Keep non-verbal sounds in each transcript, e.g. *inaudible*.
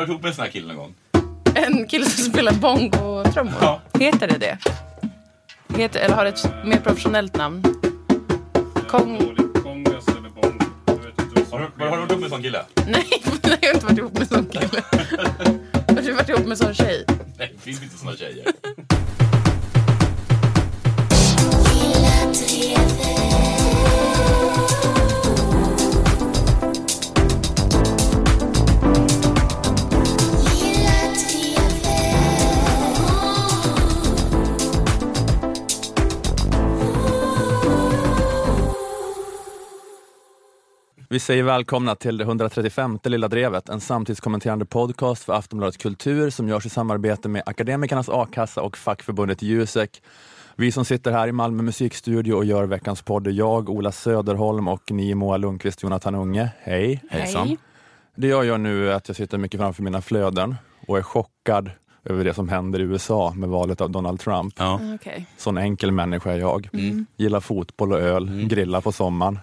du varit ihop med en sån här kille någon gång? En kille som spelar bongo-trummor. Ja. Heter det det? Heter, eller har det ett mer professionellt namn? Kong... Kongas eller bongo. Har du, har du varit ihop med en sån kille? Nej, *laughs* nej, jag har inte varit ihop med sån kille. *laughs* Har du varit ihop med sån tjej? Nej, det finns inte såna tjejer. Vi säger välkomna till det 135 Lilla Drevet, en samtidskommenterande podcast för Aftonbladet Kultur som görs i samarbete med Akademikernas A-kassa och fackförbundet Jusek. Vi som sitter här i Malmö musikstudio och gör veckans podd är jag, Ola Söderholm och ni Moa Lundqvist, Jonathan Unge. Hej! Hejsan. Hej. Det jag gör nu är att jag sitter mycket framför mina flöden och är chockad över det som händer i USA med valet av Donald Trump. Ja. Okej. Sån enkel människa är jag. Mm. Gillar fotboll och öl, grillar på sommaren,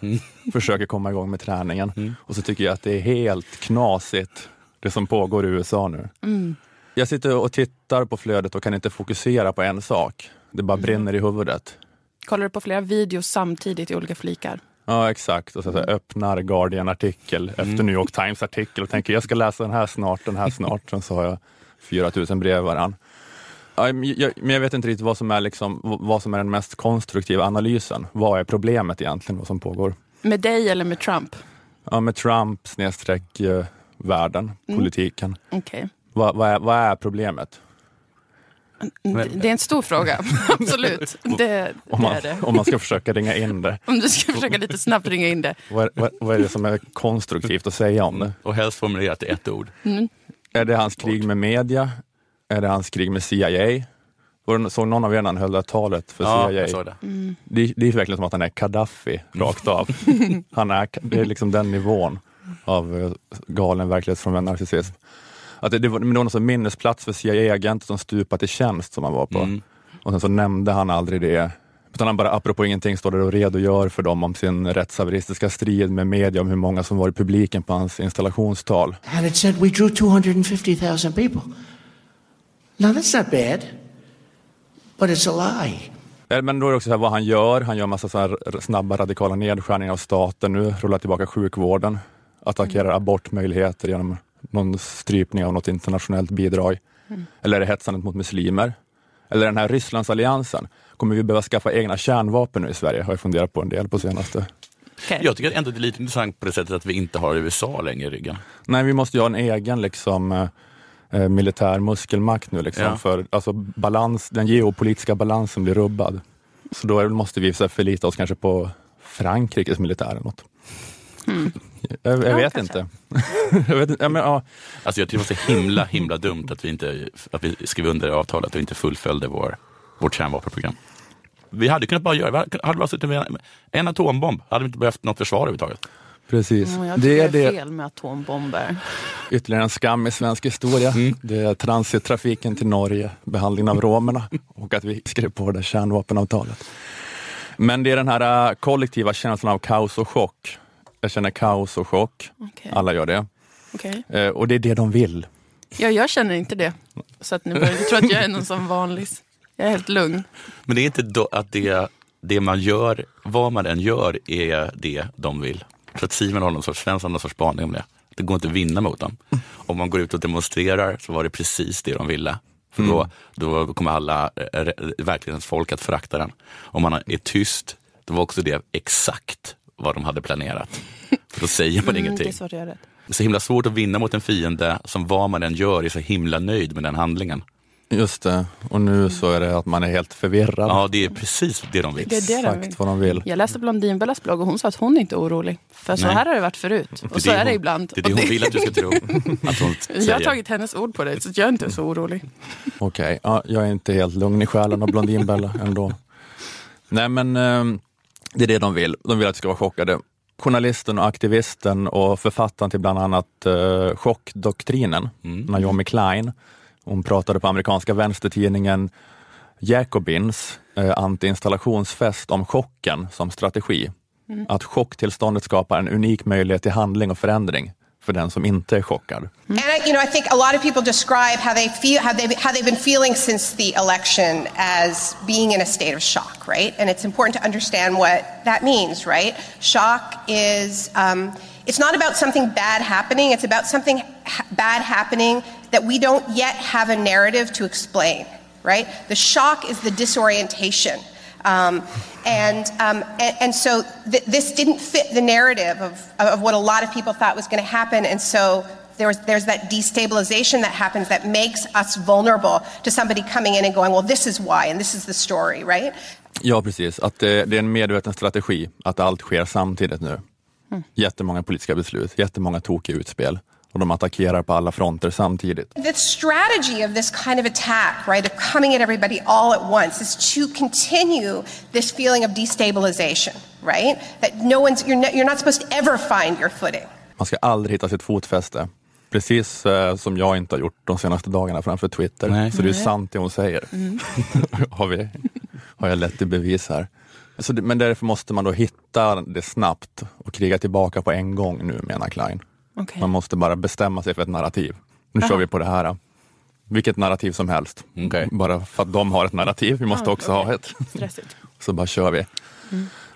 försöker komma igång med träningen. Mm. Och så tycker jag att det är helt knasigt det som pågår i USA nu. Mm. Jag sitter och tittar på flödet och kan inte fokusera på en sak. Det bara brinner i huvudet. Kollar du på flera videos samtidigt i olika flikar? Ja exakt, och så, så här, öppnar Guardian-artikel efter New York Times-artikel och tänker jag ska läsa den här snart, den här snart. Sen så har jag 4000 brev varann. Ja, men jag, men jag vet inte riktigt vad som, är liksom, vad som är den mest konstruktiva analysen. Vad är problemet egentligen, vad som pågår? Med dig eller med Trump? Ja, med Trump snedstreck eh, världen, politiken. Okej. Vad, vad, är, vad är problemet? Det- Det är en stor fråga, *laughs* absolut. Det, Om det man, är det. om man ska försöka ringa in det. *laughs* Om du ska försöka lite snabbt ringa in det. Vad är, vad, vad är det som är konstruktivt att säga om det? Och helst formulerat i ett ord. Är det hans krig med media? Är det hans krig med CIA? Såg någon av er när han höll det talet för Ja, CIA? jag såg det. Det, det är verkligen som att han är Gaddafi rakt av. *laughs* Han är, det är liksom den nivån av eh, galen verklighetsfrånvänd narcissism. Att det, det, var, men det var någon minnesplats för CIA-agenter som stupat i tjänst som han var på. Mm. Och sen så nämnde han aldrig det. Utan han bara apropå ingenting står där och redogör för dem om sin rättshaveristiska strid med media om hur många som var i publiken på hans installationstal. And it said we drew 250,000 people. Now that's not bad, but it's a lie. Eh, Men då är det också så här vad han gör. Han gör massa så snabba radikala nedskärningar av staten nu, rullar tillbaka sjukvården, attackerar abortmöjligheter genom någon strypning av något internationellt bidrag. Eller är det hetsandet mot muslimer? Eller den här Rysslandsalliansen. Kommer vi behöva skaffa egna kärnvapen nu i Sverige? Har jag funderat på en del på senaste. Okej. Jag tycker ändå det är lite intressant på det sättet att vi inte har USA längre i ryggen. Nej, vi måste ju ha en egen liksom, eh, eh, militär muskelmakt nu. Liksom, Ja. för alltså, balans, Den geopolitiska balansen blir rubbad. Så då måste vi så förlita oss kanske på Frankrikes militär eller något. Jag, jag Ja, vet inte. *laughs* jag vet, inte. ja, men, ja, Alltså jag tycker det var så himla, himla dumt att vi, inte, att vi skrev under avtalet och inte fullföljde vår, vårt kärnvapenprogram. Vi hade kunnat bara göra, vi hade bara suttit med en, en atombomb, hade vi inte behövt något försvar överhuvudtaget. precis. Mm, jag det tycker är det är det, fel med atombomber. ytterligare en skam i svensk historia. Det är transittrafiken till Norge, behandlingen av romerna *laughs* och att vi skrev på det kärnvapenavtalet. Men det är den här äh, kollektiva känslan av kaos och chock. Jag känner kaos och chock. Okej. Alla gör det. Okej. Eh, och det är det de vill. Ja, jag känner inte det. Så att nu börjar jag tror att jag är någon som vanlig. Jag är helt lugn. Men det är inte då att det, det man gör, vad man än gör, är det de vill. Så att Simon har någon sorts, Svensson har någon sorts spaning om det. Det går inte att vinna mot dem. Om man går ut och demonstrerar så var det precis det de ville. För då, då kommer alla eh, verklighetens folk att förakta den. Om man är tyst, då var också det exakt vad de hade planerat. För då säger man Mm, det ingenting. Det är så himla svårt att vinna mot en fiende som vad man än gör är så himla nöjd med den handlingen. Just det. Och nu så är det att man är helt förvirrad. Ja, det är precis det de vill. Det är det de vill. Exakt vad de vill. Jag läste Blondinbellas blogg och hon sa att hon inte är orolig. För så Nej. här har det varit förut. Och så det är det hon- ibland. Det är det Och hon vill att du ska tro. Att hon *laughs* Jag har tagit hennes ord på det, så jag är inte så orolig. Okej, ja, jag är inte helt lugn i själen av Blondinbella ändå. Nej men ehm, det är det de vill. De vill att vi ska vara chockade. Journalisten och aktivisten och författaren till bland annat uh, chockdoktrinen, Naomi Klein, hon pratade på amerikanska vänstertidningen Jacobins eh, anti-installationsfest om chocken som strategi. Att chocktillståndet skapar en unik möjlighet till handling och förändring. för den som inte är chockad. And I, you know, I think a lot of people describe how they feel, how they how they've been feeling since the election as being in a state of shock, right? And it's important to understand what that means, right? Shock is um, it's not about something bad happening; it's about something ha- bad happening that we don't yet have a narrative to explain, right? The shock is the disorientation. Um, and, um, and, and so th- this didn't fit the narrative of, of what a lot of people thought was going to happen. And so there was, there's that destabilization that happens that makes us vulnerable to somebody coming in and going, well, this is why, and this is the story, right? Ja, precis. Att det, det är en medveten strategi att allt sker samtidigt nu. Jättemånga politiska beslut, jättemånga tokiga utspel och de attackerar på alla fronter samtidigt. The strategy of this kind of attack, right, of coming at everybody all at once, is to continue this feeling of destabilization, right? That no one's, you're, not, you're not supposed to ever find your footing. Man ska aldrig hitta sitt fotfäste. Precis eh, som jag inte har gjort de senaste dagarna framför Twitter. Nej. Så det är sant det hon säger. *laughs* har, vi, har jag lett i bevis här. Så det, men därför måste man då hitta det snabbt och kriga tillbaka på en gång nu menar Klein. Okej. Man måste bara bestämma sig för ett narrativ. Nu kör vi på det här. Vilket narrativ som helst. Okej. Bara för att de har ett narrativ. Vi måste Ah, också okej. ha ett. Stressigt. *laughs* Så bara kör vi.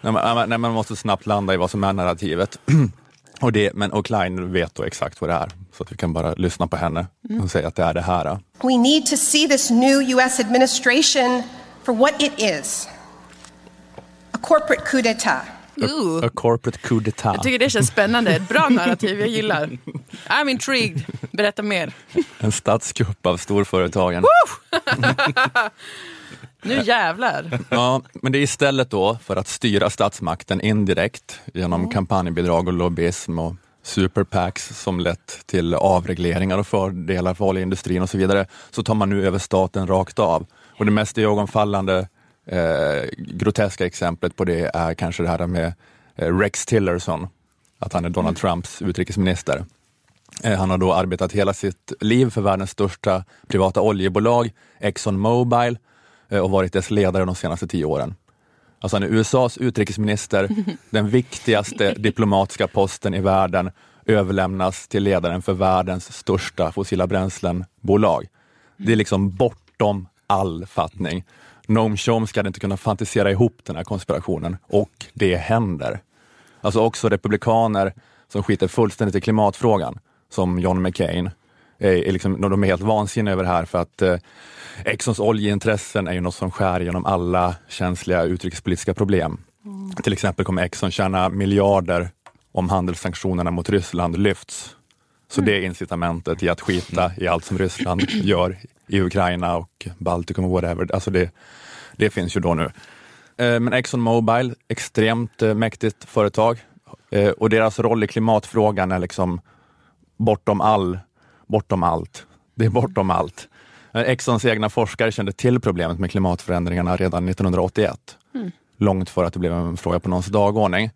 Nej, men, nej, man måste snabbt landa i vad som är narrativet. *clears throat* och, det, men, och Klein vet då exakt vad det är. Så att vi kan bara lyssna på henne och säga att det är det här. We need to see this new US administration for what it is a corporate coup d'etat. Ooh. A corporate coup d'etat. Jag tycker det känns spännande. Ett bra narrativ, jag gillar. I'm intrigued. Berätta mer. En statskupp av storföretagen. *laughs* Nu jävlar. Ja, men det är istället då för att styra statsmakten indirekt genom kampanjbidrag och lobbyism och superpacks som lett till avregleringar och fördelar för oljeindustrin och så vidare, så tar man nu över staten rakt av. Och det mest iögonfallande eh, groteska exemplet på det är kanske det här med eh, Rex Tillerson, att han är Donald Trumps utrikesminister. Eh, Han har då arbetat hela sitt liv för världens största privata oljebolag, Exxon Mobil, eh, och varit dess ledare de senaste tio åren. Alltså han är USAs utrikesminister, *laughs* den viktigaste diplomatiska posten i världen överlämnas till ledaren för världens största fossila bränslenbolag. Det är liksom bortom all fattning. Noam Chomsky hade inte kunnat fantisera ihop den här konspirationen och det händer. Alltså också republikaner som skiter fullständigt i klimatfrågan, som John McCain, är, liksom, de är helt vansinniga över det här för att eh, Exxons oljeintressen är ju något som skär genom alla känsliga utrikespolitiska problem. Till exempel kommer Exxon tjäna miljarder om handelssanktionerna mot Ryssland lyfts. Så det är incitamentet i att skita i allt som Ryssland gör i Ukraina och Baltikum och whatever. Alltså det, det finns ju då nu. Eh, Men Exxon Mobil, extremt eh, mäktigt företag eh, och deras roll i klimatfrågan är liksom bortom all, bortom allt. Det är bortom allt. Exxons egna forskare kände till problemet med klimatförändringarna redan 1981. Långt före att det blev en fråga på någons dagordning.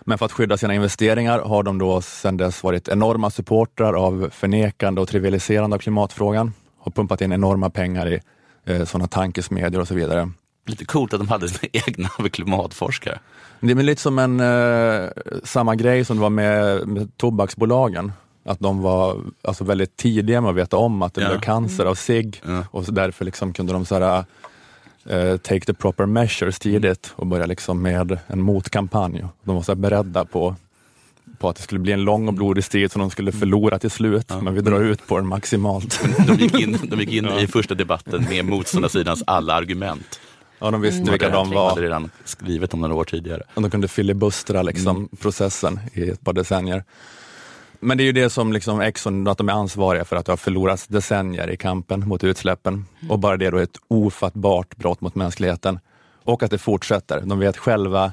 Men för att skydda sina investeringar har de då sedan dess varit enorma supportrar av förnekande och trivialiserande av klimatfrågan. Har pumpat in enorma pengar i eh, sådana tankesmedjor och så vidare. Lite coolt att de hade sina *laughs* egna klimatforskare. Det är lite som en, eh, samma grej som det var med, med tobaksbolagen. Att de var alltså, väldigt tidiga med att veta om att det Ja. blev cancer av cigg Ja. och så därför liksom kunde de så här, eh, take the proper measures tidigt och börja liksom med en motkampanj. De var så beredda på, på att det skulle bli en lång och blodig strid som de skulle förlora till slut, men vi drar ut på den maximalt. De gick in, *laughs* de gick in i första debatten med motståndarsidans alla argument. Ja, de visste De vilka de hade var. redan skrivit om några år tidigare. Och de kunde filibustra liksom, processen i ett par decennier. Men det är ju det som liksom Exxon, att de är ansvariga för att det har förlorats decennier i kampen mot utsläppen. Och bara det då är ett ofattbart brott mot mänskligheten. Och att det fortsätter. De vet själva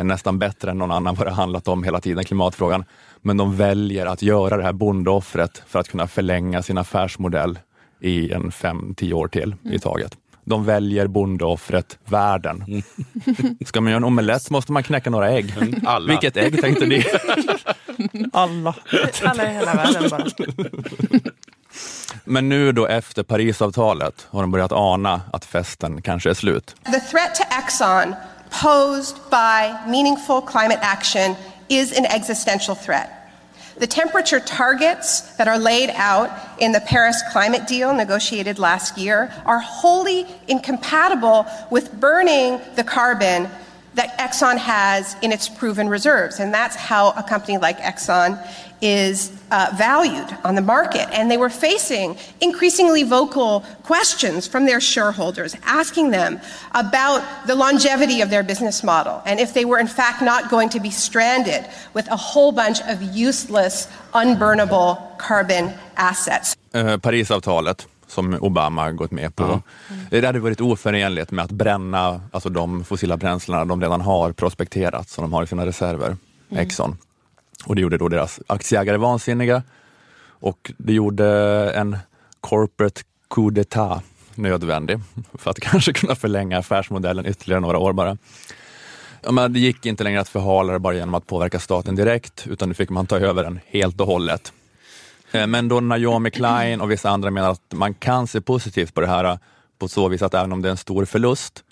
är nästan bättre än någon annan vad det handlat om hela tiden, klimatfrågan. Men de väljer att göra det här bondeoffret för att kunna förlänga sin affärsmodell i en fem, tio år till i taget. De väljer bondeoffret världen. *laughs* Ska man göra en omelett måste man knäcka några ägg. Alla. Vilket ägg tänkte ni? *laughs* Alla. Alla i hela världen bara. Men nu då efter Parisavtalet har de börjat ana att festen kanske är slut. The threat to Exxon posed by meaningful climate action is an existential threat. The temperature targets that are laid out in the Paris climate deal negotiated last year are wholly incompatible with burning the carbon that Exxon has in its proven reserves. And that's how a company like Exxon is uh, valued on the market. And they were facing increasingly vocal questions from their shareholders, asking them about the longevity of their business model and if they were, in fact, not going to be stranded with a whole bunch of useless, unburnable carbon assets. Eh, Parisavtalet som Obama gått med på. Det hade varit oförenligt med att bränna alltså de fossila bränslena de redan har prospekterat, som de har i sina reserver, Exxon. Och det gjorde då deras aktieägare vansinniga och det gjorde en corporate coup d'etat nödvändig för att *laughs* kanske kunna förlänga affärsmodellen ytterligare några år bara. Men det gick inte längre att förhala det bara genom att påverka staten direkt, utan nu fick man ta över den helt och hållet. Eh, men då Naomi Klein och vissa andra menar att man kan se positivt på det här eh, på så vis att även om det är en stor förlust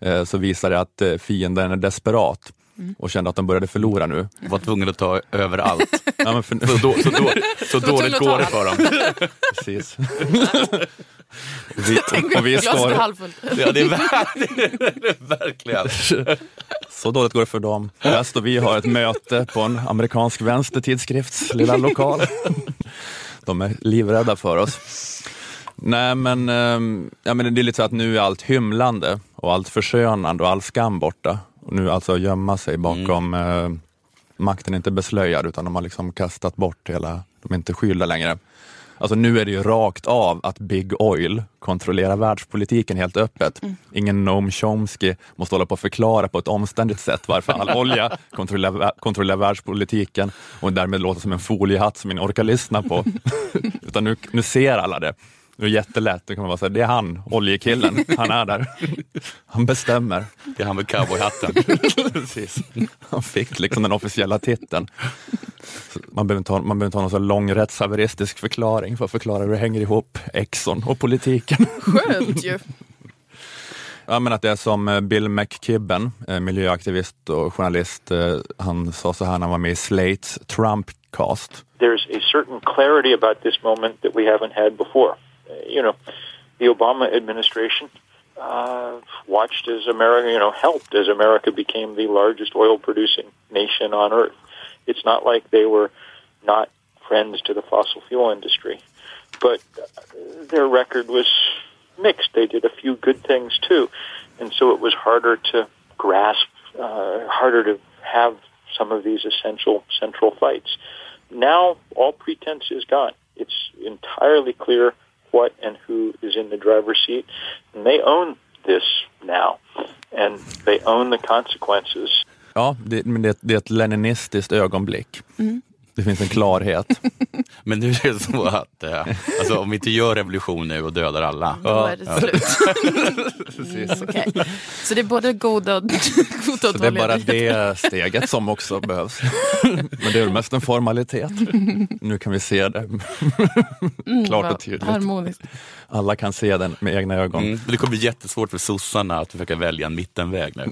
eh, så visar det att fienden är desperat och kände att de började förlora nu. *laughs* Var tvungen att ta över allt. Ja, men för, Så, då, så, då, så *laughs* dåligt går det för dem. *laughs* precis. och vi, och vi står, halvfullt. Ja, det är, verkligen. så dåligt går det för dem. Här står vi och har ett möte på en amerikansk vänstertidskrifts lilla lokal. De är livrädda för oss. Nej men, ehm, ja, men det är lite så att nu är allt hymlande och allt förskönande och all skam borta. Nu alltså gömma sig bakom eh, makten är inte beslöjad utan de har liksom kastat bort hela, de är inte skyldiga längre. Alltså nu är det ju rakt av att Big Oil kontrollerar världspolitiken helt öppet. Ingen Noam Chomsky måste hålla på och förklara på ett omständigt sätt varför all *laughs* olja kontrollerar, kontrollerar världspolitiken och därmed låter som en foliehatt som ingen orkar lyssna på. *laughs* Utan nu, nu ser alla det. Det är jättelätt, då kan man bara säga det är han, oljekillen, han är där. Han bestämmer. Det är han med cowboyhatten. Precis. Han fick liksom den officiella titeln. Man behöver inte ha, man behöver inte ha någon så lång rättshaveristisk förklaring för att förklara hur det hänger ihop, Exxon och politiken. Skönt ju. Ja, men att det är som eh, Bill McKibben, eh, miljöaktivist och journalist, eh, han sa så här när han var med i Slates Trumpcast. there's a certain clarity about this moment that we haven't had before. You know, the Obama administration uh, watched as America, you know, helped as America became the largest oil producing nation on earth. It's not like they were not friends to the fossil fuel industry, but their record was mixed. They did a few good things too, and so it was harder to grasp, uh, harder to have some of these essential central fights. Now all pretense is gone. It's entirely clear what and who is in the driver's seat, and they own this now, and they own the consequences. Ja, det, men det, det är ett leninistiskt ögonblick. Mm. Det finns en klarhet. *laughs* Men nu är det så att eh, alltså, om vi inte gör revolution nu och dödar alla. Då är det slut. *laughs* Mm, okej. Så det är både goda och, *laughs* goda och Så det är dåliga bara det steget som också behövs. Men det är mest en formalitet. Nu kan vi se det klart och tydligt. Harmoniskt. Alla kan se den med egna ögon. Mm. Det kommer bli jättesvårt för sossarna att försöka välja en mittenväg nu.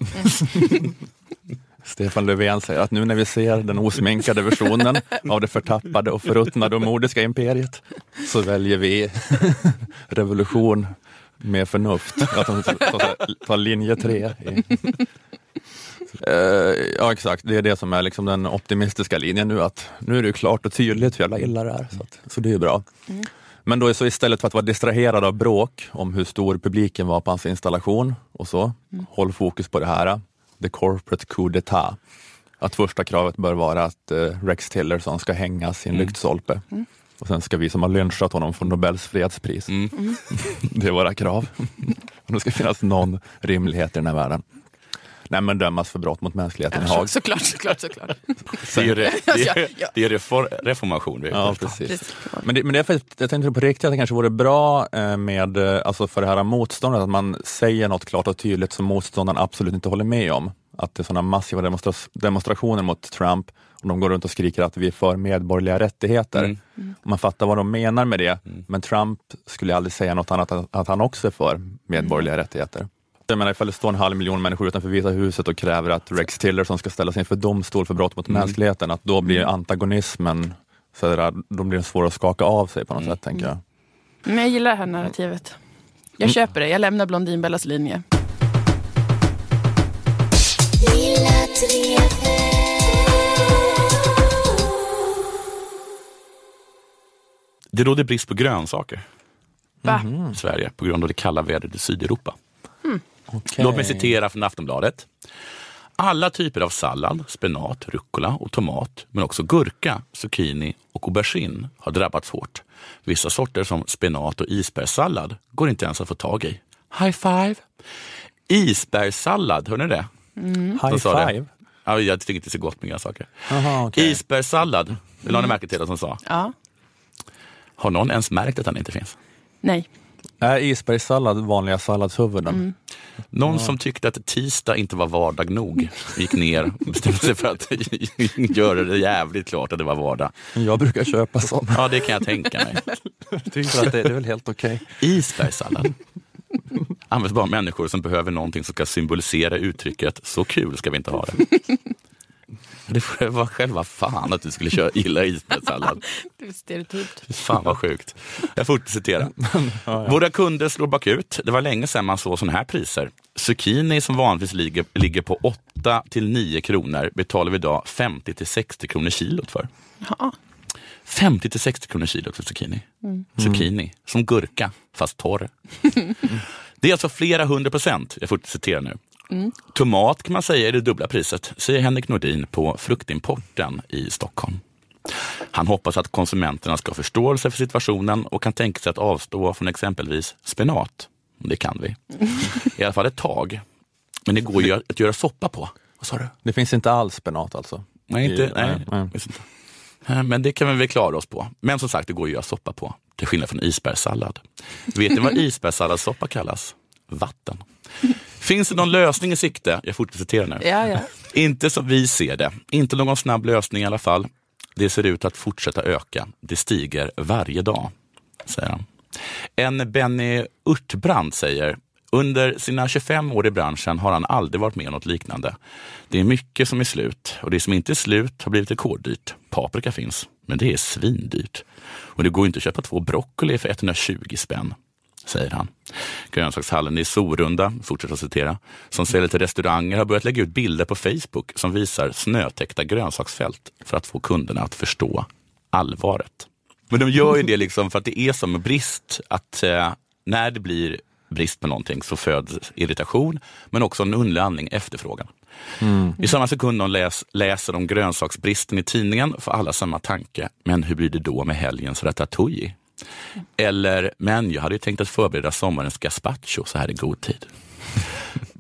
Stefan Löfven säger att nu när vi ser den osminkade versionen av det förtappade och förruttnade och mordiska imperiet så väljer vi revolution med förnuft. Att de tar- linje tre. Eh, Ja exakt, det är det som är liksom den optimistiska linjen nu att nu är det klart och tydligt hur jävla illa det är. Så, att, så det är ju bra. Men då är så istället för att vara distraherad av bråk om hur stor publiken var på hans installation och så, håll fokus på det här. The corporate coup d'etat. Att första kravet bör vara att eh, Rex Tillerson ska hängas i en lyktstolpe. Och sen ska vi som har lynchat honom få Nobels fredspris. *laughs* det är våra krav. *laughs* Och det ska finnas någon rimlighet i den här världen. Nej men dömas för brott mot mänskligheten i Haag. såklart, såklart, såklart. Det är, re, det Ja, är, ja. det är reform, reformation. vi Ja, precis. Precis. Men det, men det är faktiskt, jag tänkte på riktigt att det kanske vore bra eh, med, eh, alltså för det här motståndet, att man säger något klart och tydligt som motståndaren absolut inte håller med om. Att det är sådana massiva demonstra demonstrationer mot Trump och de går runt och skriker att vi är för medborgerliga rättigheter. Mm. Man fattar vad de menar med det, men Trump skulle aldrig säga något annat än att han också är för medborgerliga rättigheter. Jag menar ifall det står en halv miljon människor utanför Vita huset och kräver att Rex Tillerson ska ställas inför domstol för brott mot mänskligheten, att då blir antagonismen Så där, de blir svåra att skaka av sig på något sätt, tänker jag. Men jag gillar det här narrativet. Jag köper det. Jag lämnar Blondinbellas linje. Det råder brist på grönsaker i Sverige på grund av det kalla vädret i Sydeuropa. Okay. Låt mig citera från Aftonbladet. Alla typer av sallad, spenat, rucola och tomat, men också gurka, zucchini och aubergine har drabbats hårt. Vissa sorter som spenat och isbergssallad går inte ens att få tag i. High five! Isbergssallad, hör ni det? High De sa det. five? Ja, jag tycker inte det är så gott med grönsaker. Aha, okej. Isbergssallad, det la ni märke till att de sa. Ja. Har någon ens märkt att den inte finns? Nej. Är isbergssallad vanliga salladshuvuden? Någon som tyckte att tisdag inte var vardag nog gick ner och bestämde sig för att *laughs* göra det jävligt klart att det var vardag. Jag brukar köpa sån. Ja, det kan jag tänka mig. Tycker att det, det är väl helt okej. Isbergssallad används bara människor som behöver någonting som ska symbolisera uttrycket så kul ska vi inte ha det. Det var själva fan att du skulle köra, gilla isbergssallad. *laughs* Det är stereotypt. Fan vad sjukt. Jag fortsätter citera. *laughs* Våra kunder slår bakut. Det var länge sedan man såg sådana här priser. Zucchini som vanligtvis ligger, ligger på 8 till 9 kronor betalar vi idag 50 till 60 kronor kilot för. Ja. 50 till 60 kronor kilot för zucchini. Zucchini, som gurka, fast torr. *laughs* Det är alltså flera hundra procent. Jag fortsätter citera nu. Tomat kan man säga är det dubbla priset, säger Henrik Nordin på Fruktimporten i Stockholm. Han hoppas att konsumenterna ska ha förståelse för situationen och kan tänka sig att avstå från exempelvis spenat. Det kan vi. *laughs* I alla fall ett tag. Men det går ju att göra soppa på. Vad sa du? Det finns inte alls spenat alltså? Nej, inte, I- nej, nej. Men det kan vi väl klara oss på. Men som sagt, det går ju att göra soppa på. Till skillnad från isbergssallad. Vet ni vad *laughs* isbergssalladssoppa kallas? Vatten. Finns det någon lösning i sikte? Jag fortsätter citera nu. Ja, ja. Inte som vi ser det. Inte någon snabb lösning i alla fall. Det ser ut att fortsätta öka. Det stiger varje dag, säger han. En Benny Urtbrand säger under sina 25 år i branschen har han aldrig varit med om något liknande. Det är mycket som är slut och det som inte är slut har blivit rekorddyrt. Paprika finns, men det är svindyrt. Och det går inte att köpa två broccoli för 120 spänn säger han. Grönsakshallen i Sorunda, fortsätter att citera, som säljer till restauranger har börjat lägga ut bilder på Facebook som visar snötäckta grönsaksfält för att få kunderna att förstå allvaret. Men de gör ju det liksom för att det är som en brist att eh, när det blir brist på någonting så föds irritation men också en underlig anledning efterfrågan. I samma sekund de läs, läser om grönsaksbristen i tidningen får alla samma tanke. Men hur blir det då med helgens ratatouille? Eller, men jag hade ju tänkt att förbereda sommarens gazpacho så här i god tid.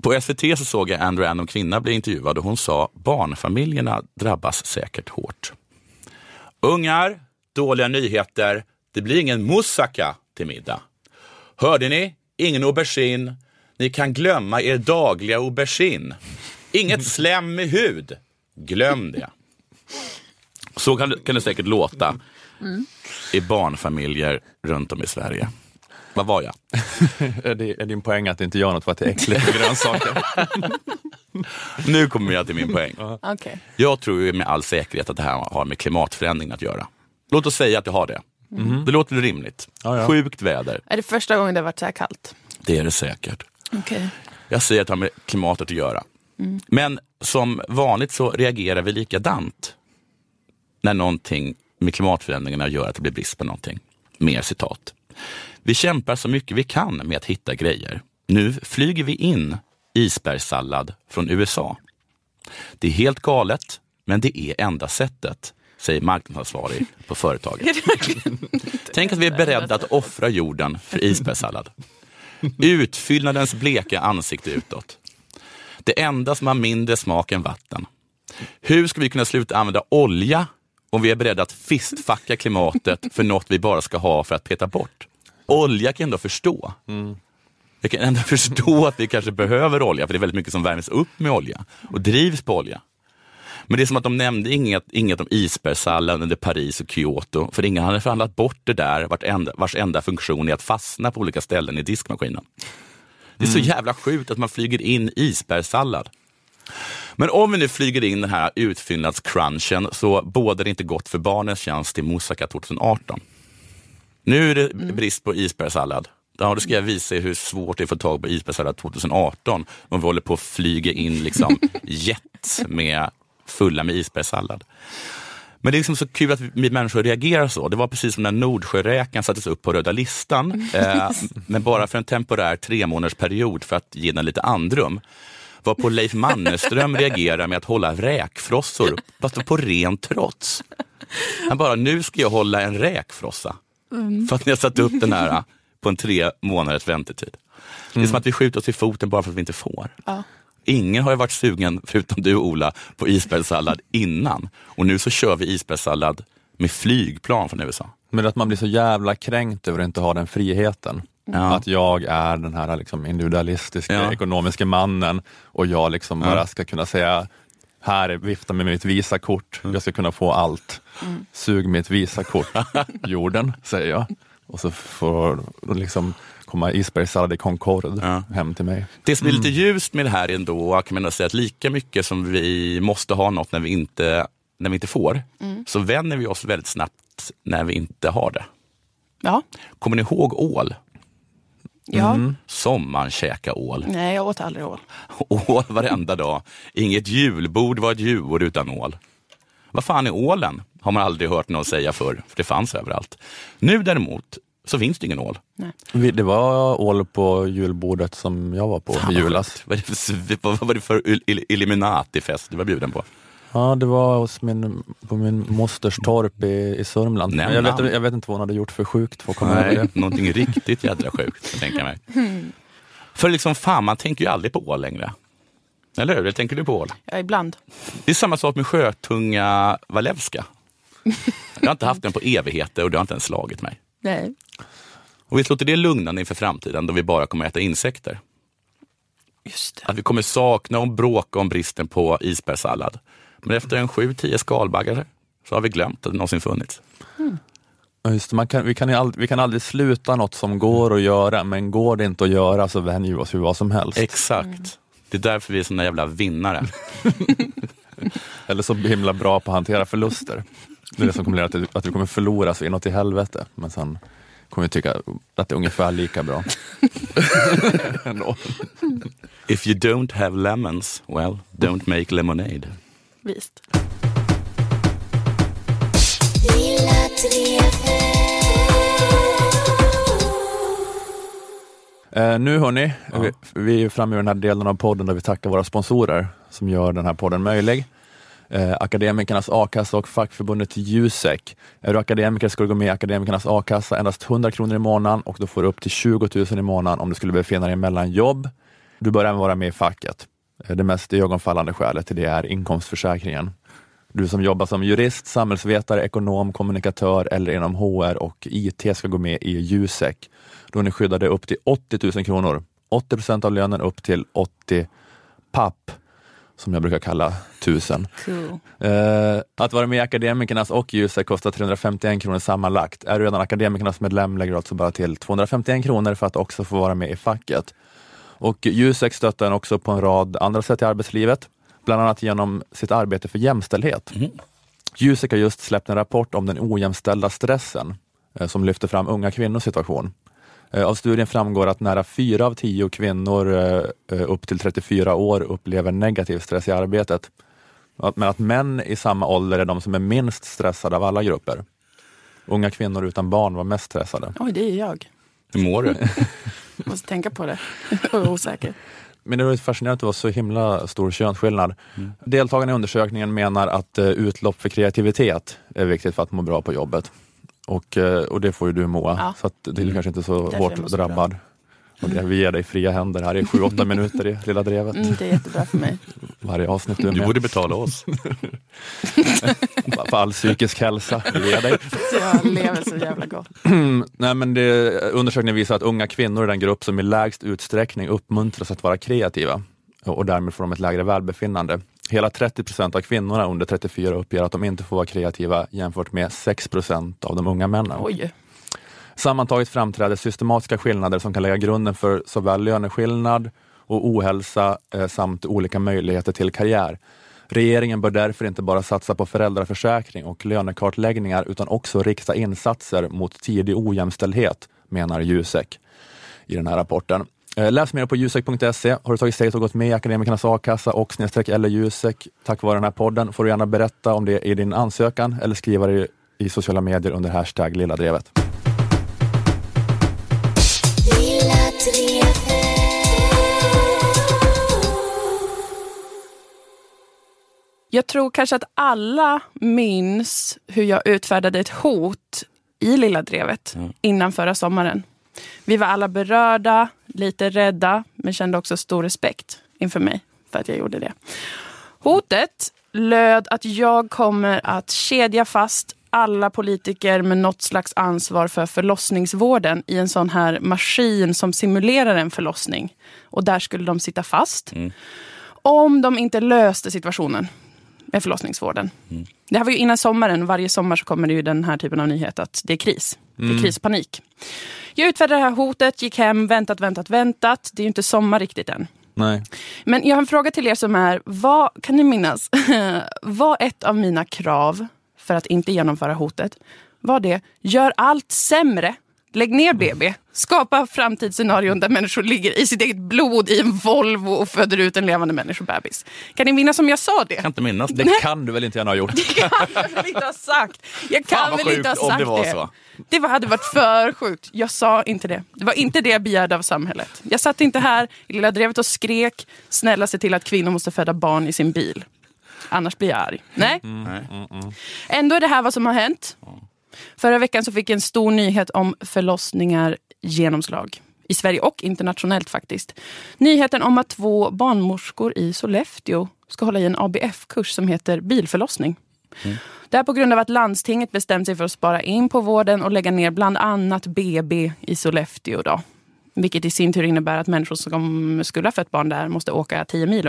På SVT så såg jag en random kvinna, bli intervjuad och hon sa barnfamiljerna drabbas säkert hårt. Ungar, dåliga nyheter. Det blir ingen moussaka till middag. Hörde ni? Ingen aubergine. Ni kan glömma er dagliga aubergine. Inget slem med hud. Glöm det. Så kan, det- kan det säkert låta i barnfamiljer runt om i Sverige. Vad var jag? *laughs* Är, det, är din poäng att det inte gör något för att det är äckligt med grönsaker? *laughs* Nu kommer jag till min poäng. Okej. Jag tror ju med all säkerhet att det här har med klimatförändringen att göra. Låt oss säga att det har det. Det låter rimligt. Ja, ja. Sjukt väder, Är det första gången det har varit så här kallt? det är det säkert. Okej. Jag säger att det har med klimatet att göra. Men som vanligt så reagerar vi likadant när någonting med klimatförändringarna gör att det blir brist på någonting. Mer citat. Vi kämpar så mycket vi kan med att hitta grejer. Nu flyger vi in isbergssallad från USA. Det är helt galet, men det är enda sättet, säger marknadsansvarig på företaget. *laughs* Tänk att vi är beredda att offra jorden för isbergssallad. Utfyllnadens bleka ansikte utåt. Det enda som har mindre smak än vatten. Hur ska vi kunna sluta använda olja om vi är beredda att fistfacka klimatet för något vi bara ska ha för att peta bort? Olja kan jag ändå förstå. Jag kan ändå *laughs* förstå att vi kanske behöver olja, för det är väldigt mycket som värms upp med olja och drivs på olja. Men det är som att de nämnde inget, inget om isbergssalladen under Paris och Kyoto, för ingen hade förhandlat bort det där vart enda, vars enda funktion är att fastna på olika ställen i diskmaskinen. Det är så jävla sjukt att man flyger in isbergssallad. Men om vi nu flyger in den här utfyllnadscrunchen så bådar det inte gott för barnens tjänst i Moussaka 2018. Nu är det brist på isbergssallad. Ja, då ska jag visa er hur svårt det är att få tag på isbergssallad 2018 om vi håller på att flyga in liksom *laughs* jet med fulla med isbergssallad. Men det är liksom så kul att vi människor reagerar så. Det var precis som när Nordsjöräkan sattes upp på röda listan, eh, men bara för en temporär tre månaders period för att ge den lite andrum. Var på Leif Mannerström reagerar med att hålla räkfrossor, fast på ren trots. Han bara, nu ska jag hålla en räkfrossa. För att ni har satt upp den här eh, på en tre månaders väntetid. Det är som att vi skjuter oss i foten bara för att vi inte får. Ja. Ingen har ju varit sugen, förutom du Ola, på isbergssallad innan. Och nu så kör vi isbergssallad med flygplan från USA. Men att man blir så jävla kränkt över att inte ha den friheten. Ja. Att jag är den här liksom individualistiska Ja. ekonomiska mannen och jag liksom bara ska kunna säga här är vifta med mitt Visakort, Mm. jag ska kunna få allt. Sug mitt Visakort, *laughs* jorden, säger jag. Och så får liksom komma isbergssallad i Concorde Ja. hem till mig. Det som är lite ljust med det här ändå, kan man nog säga att lika mycket som vi måste ha något när vi inte, när vi inte får, så vänjer vi oss väldigt snabbt när vi inte har det. Ja. Kommer ni ihåg ål? ja. Som man käkar ål. Nej, jag åt aldrig ål. *laughs* Ål varenda dag. Inget julbord var ett julbord utan ål. Vad fan är ålen? Har man aldrig hört någon säga förr, för det fanns överallt. Nu däremot så finns det ingen ål. Vi- Det var ål på julbordet som jag var på i julas. Vad, är det för, vad var det för il- il- Illuminati-fest du var bjuden på? Ja, det var hos min, på min mosters torp i, i Sörmland. Nej, jag, vet, jag vet inte vad hon hade gjort för sjukt för att komma över det. någonting riktigt jädra sjukt, kan jag mig. *laughs* För liksom fan, man tänker ju aldrig på ål längre. Eller hur? Tänker du på ål? Ja, ibland. Det är samma sak med sjötunga Walewska. Jag har inte haft den på evigheter och det har inte ens slagit mig. Nej. Och visst låter det lugnande inför framtiden då vi bara kommer äta insekter? Just det. Att vi kommer sakna och bråka om bristen på isbergssallad. Men efter en sju, tio skalbaggar så har vi glömt att det någonsin funnits. Ja, Just det, man kan, vi, kan aldrig, vi kan aldrig sluta något som går att göra, men går det inte att göra så vänjer vi oss vid vad som helst. Exakt. Det är därför vi är såna jävla vinnare. *laughs* Eller så himla bra på att hantera förluster. Det är det som kommer leda till att vi kommer förlora så inåt i helvete, men sen kommer tycka att det är ungefär lika bra. *laughs* If you don't have lemons, well, don't make lemonade. Visst. Eh, nu hörni, vi, vi är framme i den här delen av podden där vi tackar våra sponsorer som gör den här podden möjlig. Eh, Akademikernas a-kassa och fackförbundet Jusek. Är du akademiker ska du gå med i Akademikernas a-kassa, endast 100 kronor i månaden och då får du upp till 20 000 i månaden om du skulle befinna dig mellan jobb. Du bör även vara med i facket. Eh, det mest iögonfallande skälet till det är inkomstförsäkringen. Du som jobbar som jurist, samhällsvetare, ekonom, kommunikatör eller inom HR och IT ska gå med i Jusek. Då är ni skyddade upp till 80 000 kronor. 80 procent av lönen upp till 80 papp, som jag brukar kalla tusen. Cool. Eh, att vara med i Akademikernas och Jusek kostar 351 kronor sammanlagt. Är du redan Akademikernas medlem lägger du alltså bara till 251 kronor för att också få vara med i facket. Och Jusek stöttar en också på en rad andra sätt i arbetslivet, bland annat genom sitt arbete för jämställdhet. Jusek har just släppt en rapport om den ojämställda stressen eh, som lyfter fram unga kvinnors situation. Eh, Av studien framgår att nära fyra av tio kvinnor eh, eh, upp till 34 år upplever negativ stress i arbetet. Att- Men att män i samma ålder är de som är minst stressade av alla grupper. Unga kvinnor utan barn var mest stressade. Oj, det är jag. Hur mår du? *laughs* Måste tänka på det. Jag är osäker. Men det var fascinerande att det var så himla stor könsskillnad. Deltagarna i undersökningen menar att utlopp för kreativitet är viktigt för att må bra på jobbet. Och, eh, och det får ju du Moa, Ja. så att det är kanske inte så Därför hårt bra. drabbad. Och det, vi ger dig fria händer här i sju, åtta *laughs* minuter i Lilla Drevet. Mm, det är jättebra för mig. Varje avsnitt du är Du med. borde betala oss. För all psykisk hälsa vi ger dig. Jag lever så jävla gott. *clears throat* Nej, men det, undersökningen visar att unga kvinnor är den grupp som i lägst utsträckning uppmuntras att vara kreativa och därmed får de ett lägre välbefinnande. Hela 30 procent av kvinnorna under 34 uppger att de inte får vara kreativa jämfört med 6 procent av de unga männen. Oj. Sammantaget framträder systematiska skillnader som kan lägga grunden för såväl löneskillnad och ohälsa eh, samt olika möjligheter till karriär. Regeringen bör därför inte bara satsa på föräldraförsäkring och lönekartläggningar utan också rikta insatser mot tidig ojämställdhet, menar Jusek i den här rapporten. Eh, Läs mer på jusek.se. Har du tagit steget och gått med i Akademikernas a-kassa och snedstreck eller Jusek tack vare den här podden får du gärna berätta om det i din ansökan eller skriva det i sociala medier under hashtag Lilla Drevet. Jag tror kanske att alla minns hur jag utfärdade ett hot i Lilla Drevet innan förra sommaren. Vi var alla berörda, lite rädda, men kände också stor respekt inför mig för att jag gjorde det. Hotet löd att jag kommer att kedja fast alla politiker med något slags ansvar för förlossningsvården i en sån här maskin som simulerar en förlossning. Och där skulle de sitta fast. Om de inte löste situationen med förlossningsvården. Det här var ju innan sommaren. Varje sommar så kommer det ju den här typen av nyhet att det är kris. Det är krispanik. Jag utfärdade det här hotet, gick hem, väntat, väntat, väntat. Det är ju inte sommar riktigt än. Nej. Men jag har en fråga till er som är, vad, kan ni minnas, *laughs* var ett av mina krav för att inte genomföra hotet, var det, gör allt sämre. Lägg ner BB. Skapa framtidsscenarion där människor ligger i sitt eget blod i en Volvo och föder ut en levande människobebis. Kan ni minnas om jag sa det? Jag kan inte minnas det. Det kan du väl inte gärna ha gjort? *laughs* Det kan jag väl inte ha sagt. Jag kan Fan, väl inte ha sagt det var så. Det var, hade varit för sjukt. Jag sa inte det. Det var inte det jag begärde av samhället. Jag satt inte här i Lilla Drevet och skrek snälla se till att kvinnor måste föda barn i sin bil. Annars blir jag arg. Nej. Nej. Ändå är det här vad som har hänt. Förra veckan så fick en stor nyhet om förlossningar genomslag. I Sverige och internationellt faktiskt. Nyheten om att två barnmorskor i Sollefteå ska hålla i en ABF-kurs som heter bilförlossning. Det är på grund av att landstinget bestämt sig för att spara in på vården och lägga ner bland annat BB i Sollefteå. Då. Vilket i sin tur innebär att människor som skulle ha fött barn där måste åka 10 mil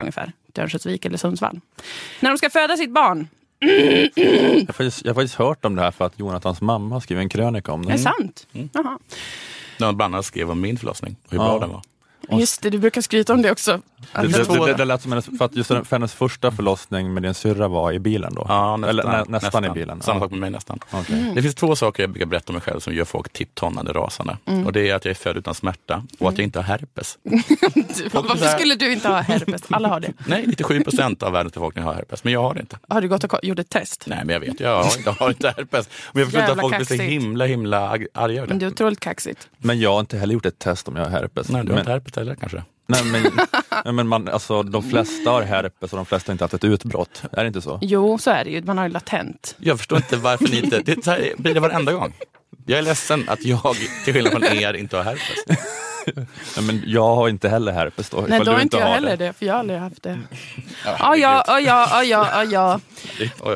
ungefär. till Örnsköldsvik eller Sundsvall. När de ska föda sitt barn. Jag har, faktiskt, jag har faktiskt hört om det här för att Jonathans mamma skrev en krönika om det. Är det sant? Jaha. Någon bland annat skrev om min förlossning och hur Ja. bra den var. Just det, du brukar skryta om det också. Det, det, det, det lät som hennes, för att just för hennes första förlossning med din syrra var i bilen då? Ja, nästan, Eller, nä, nästan, i bilen? Samma sak med mig nästan. Okej. Det finns två saker jag brukar berätta om mig själv som gör folk tipptonnande rasande. Mm. Och det är att jag är född utan smärta och att jag inte har herpes. *laughs* Du, varför skulle du inte ha herpes? Alla har det. *laughs* Nej, 97 procent av världens befolkning har herpes, men jag har det inte. Har du gått och gjort ett test? Nej, men jag vet, jag har inte, har inte herpes. Men jag förstår inte att folk blir så kaxigt. himla, himla arga över Men det. det är otroligt kaxigt. Men jag har inte heller gjort ett test om jag har herpes. Nej, du har men, inte herpes heller kanske? nej, men, men man, alltså, de flesta har herpes och de flesta har inte haft ett utbrott. Är det inte så? Jo, så är det ju. Man har ju latent. Jag förstår inte varför ni inte... Det, här blir det varenda gång. Jag är ledsen att jag, till skillnad från er, inte har herpes. Nej, men jag har inte heller herpes då. Nej, då du har inte jag har heller det, för jag har aldrig haft det. Ja, ja, ja, ja, ja, ja.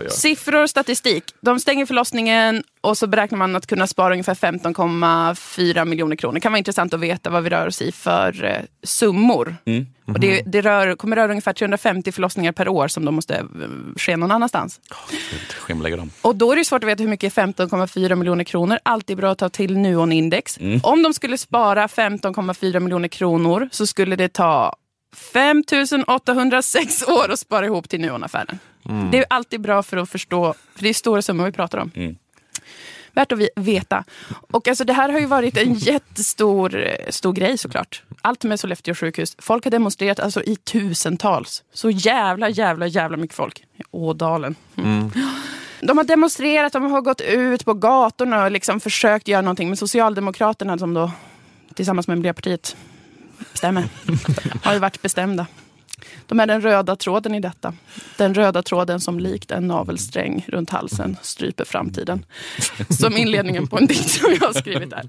Siffror och statistik. De stänger förlossningen och så beräknar man att kunna spara ungefär 15,4 miljoner kronor. Det kan vara intressant att veta vad vi rör oss i för eh, summor. Mm. Och det det rör, kommer röra ungefär 350 förlossningar per år som då måste eh, ske någon annanstans. Skimlägger dem. Och då är det svårt att veta hur mycket är 15,4 miljoner kronor. Alltid bra att ta till Nuon-index. Om de skulle spara 15,4 miljoner kronor så skulle det ta 5 806 *laughs* år att spara ihop till Nuon-affären. Det är alltid bra för att förstå, för det är stora summor vi pratar om. Värt att veta. Och alltså, det här har ju varit en jättestor eh, stor grej såklart. Allt med Sollefteå sjukhus. Folk har demonstrerat alltså, i tusentals. Så jävla, jävla, jävla mycket folk. I Ådalen. Mm. De har demonstrerat, de har gått ut på gatorna och liksom försökt göra någonting. Men Socialdemokraterna som då tillsammans med Miljöpartiet bestämmer, *laughs* har ju varit bestämda. De är den röda tråden i detta. Den röda tråden som likt en navelsträng runt halsen stryper framtiden. Som inledningen på en dikt som jag har skrivit där.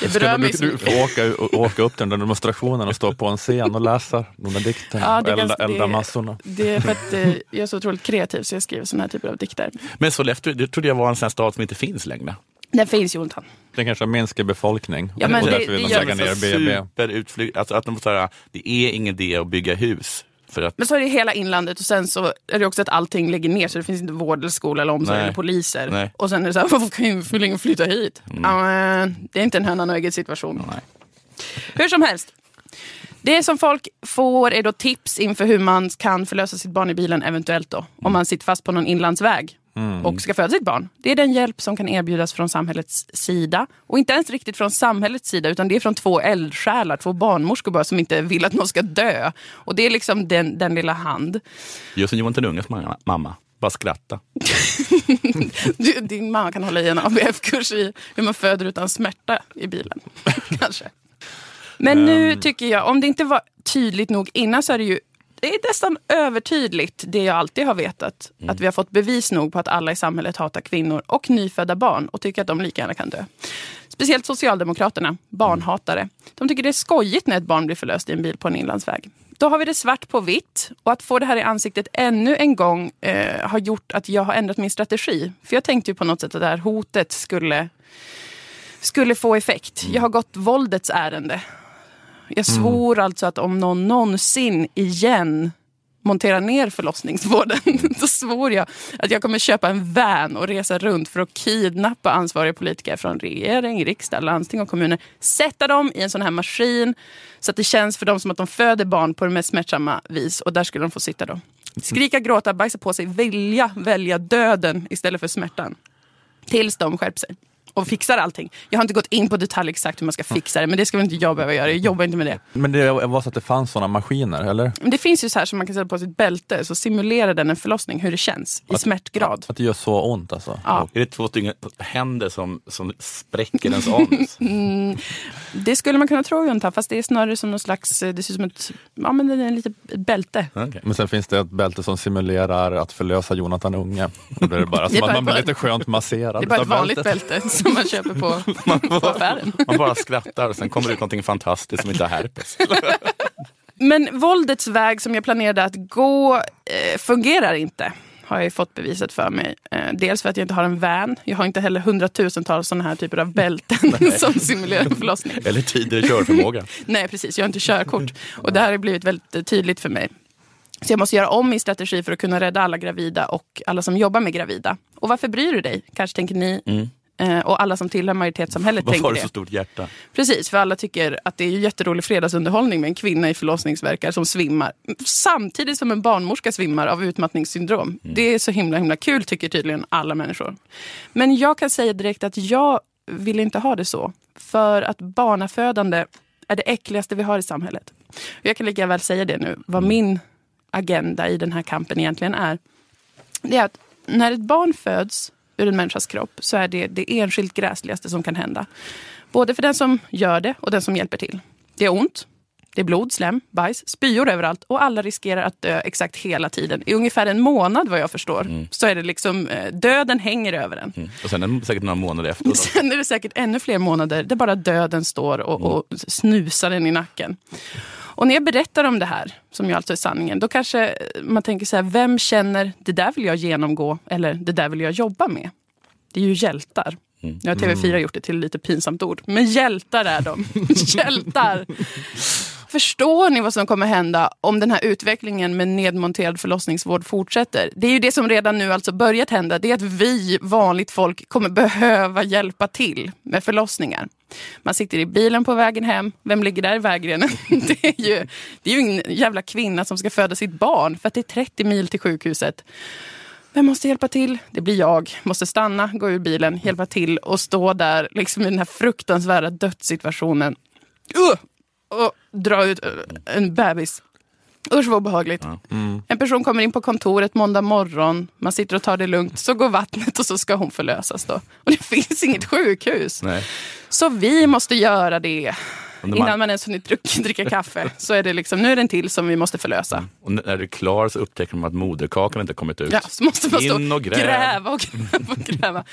Det berör mig så du får åka, åka upp till den där demonstrationen och stå på en scen och läsa de där dikterna Ja, och elda, elda massorna. Det är för att eh, jag är så otroligt kreativ så jag skriver såna här typer av dikter. Men Sollefteå, det trodde jag var en sån stad som inte finns längre. Den finns Jonathan. Den kanske har minskad befolkning Ja, men och det- därför vill det de lägga ner BB. Alltså att de säger det är ingen idé att bygga hus. För att, Men så är det hela inlandet och sen så är det också att allting lägger ner så det finns inte vård, eller skola, eller omsorg Nej. eller poliser. Nej. Och sen är det så här, *laughs* varför kan ju flytta hit? Ja, men det är inte en hönan och ägget situation. nej. Hur som helst. Det som folk får är då tips inför hur man kan förlösa sitt barn i bilen eventuellt då. Om man sitter fast på någon inlandsväg och ska föda sitt barn. Det är den hjälp som kan erbjudas från samhällets sida. Och inte ens riktigt från samhällets sida utan det är från två eldsjälar, två barnmorskor bara som inte vill att någon ska dö. Och det är liksom den, den lilla hand. Just som Johan Unges mamma, mamma, bara skratta. *laughs* Du, din mamma kan hålla i en ABF-kurs i hur man föder utan smärta i bilen. *laughs* Kanske. Men nu tycker jag, om det inte var tydligt nog innan så är det ju det är nästan övertydligt, det jag alltid har vetat. Att vi har fått bevis nog på att alla i samhället hatar kvinnor och nyfödda barn och tycker att de lika gärna kan dö. Speciellt Socialdemokraterna, barnhatare. De tycker det är skojigt när ett barn blir förlöst i en bil på en inlandsväg. Då har vi det svart på vitt och att få det här i ansiktet ännu en gång eh, har gjort att jag har ändrat min strategi. För jag tänkte ju på något sätt att det här hotet skulle, skulle få effekt. Jag har gått våldets ärende. Jag svor alltså att om någon någonsin igen monterar ner förlossningsvården, *laughs* då svor jag att jag kommer köpa en van och resa runt för att kidnappa ansvariga politiker från regering, riksdag, landsting och kommuner. Sätta dem i en sån här maskin så att det känns för dem som att de föder barn på det mest smärtsamma vis. Och där skulle de få sitta då. Skrika, gråta, bajsa på sig, vilja välja döden istället för smärtan. Tills de skärper sig och fixar allting. Jag har inte gått in på detalj exakt hur man ska fixa det, men det ska väl inte jag behöva göra. Jag jobbar inte med det. Men det var så att det fanns sådana maskiner, eller? Men det finns ju så här som man kan sätta på sitt bälte, så simulerar den en förlossning, hur det känns i smärtgrad. Att det gör så ont alltså? Ja. Är det två stycken händer som, som spräcker ens anus? *laughs* Det skulle man kunna tro Jonta, fast det är snarare som någon slags, det ser ut som ett, ja men det är en litet bälte. Okej. Men sen finns det ett bälte som simulerar att förlösa Jonathan Unge. Då är det bara som att man blir lite skönt masserad Det är bara ett vanligt bälte som man köper på, *laughs* på affären. Man bara skrattar och sen kommer det ut någonting fantastiskt som inte har herpes. *laughs* Men våldets väg som jag planerade att gå eh, fungerar inte. Har jag ju fått bevisat för mig. Eh, dels för att jag inte har en van. Jag har inte heller hundratusentals sådana här typer av bälten *laughs* som simulerar förlossning. Eller tidigare körförmåga. Nej, precis. Jag har inte körkort. Och det här har blivit väldigt eh, tydligt för mig. Så jag måste göra om min strategi för att kunna rädda alla gravida och alla som jobbar med gravida. Och varför bryr du dig? Kanske tänker ni. Eh, och alla som tillhör majoritetssamhället Varför tänker har du det. så stort hjärta? Precis, för alla tycker att det är ju jätterolig fredagsunderhållning med en kvinna i förlossningsverkar som svimmar. Samtidigt som en barnmorska svimmar av utmattningssyndrom. Det är så himla himla kul tycker tydligen alla människor. Men jag kan säga direkt att jag vill inte ha det så. För att barnafödande är det äckligaste vi har i samhället. Jag kan lika väl säga det nu, vad min agenda i den här kampen egentligen är. Det är att när ett barn föds ur en människas kropp så är det det enskilt gräsligaste som kan hända. Både för den som gör det och den som hjälper till. Det är ont, det är blod, slem, bajs, spyor överallt och alla riskerar att dö exakt hela tiden. I ungefär en månad vad jag förstår så är det liksom eh, döden hänger över en. Mm. Och sen är det säkert några månader efter. Då. *laughs* Sen är det säkert ännu fler månader där bara döden står och, och snusar en i nacken. Och när jag berättar om det här, som ju alltså är sanningen, då kanske man tänker så här, vem känner det där vill jag genomgå eller det där vill jag jobba med? Det är ju hjältar. Nu har TV4 gjort det till ett lite pinsamt ord, men hjältar är de. *laughs* hjältar! Förstår ni vad som kommer hända om den här utvecklingen med nedmonterad förlossningsvård fortsätter? Det är ju det som redan nu alltså börjat hända. Det är att vi, vanligt folk, kommer behöva hjälpa till med förlossningar. Man sitter i bilen på vägen hem. Vem ligger där i vägrenen? *laughs* Det är ju, det är ju en jävla kvinna som ska föda sitt barn för att det är 30 mil till sjukhuset. Vem måste hjälpa till? Det blir jag. Måste stanna, gå ur bilen, hjälpa till och stå där liksom i den här fruktansvärda dödssituationen. Uh! Och dra ut en bebis. Usch vad obehagligt. En person kommer in på kontoret måndag morgon, man sitter och tar det lugnt, så går vattnet och så ska hon förlösas då. Och det *laughs* finns inget sjukhus. Nej. Så vi måste göra det. När Innan man- man ens hunnit druck- *laughs* dricka kaffe så är det liksom, nu är det en till som vi måste förlösa. Och när det är klar så upptäcker man att moderkakan inte kommit ut. Ja, så måste man stå In och gräv. gräva och gräva och gräva.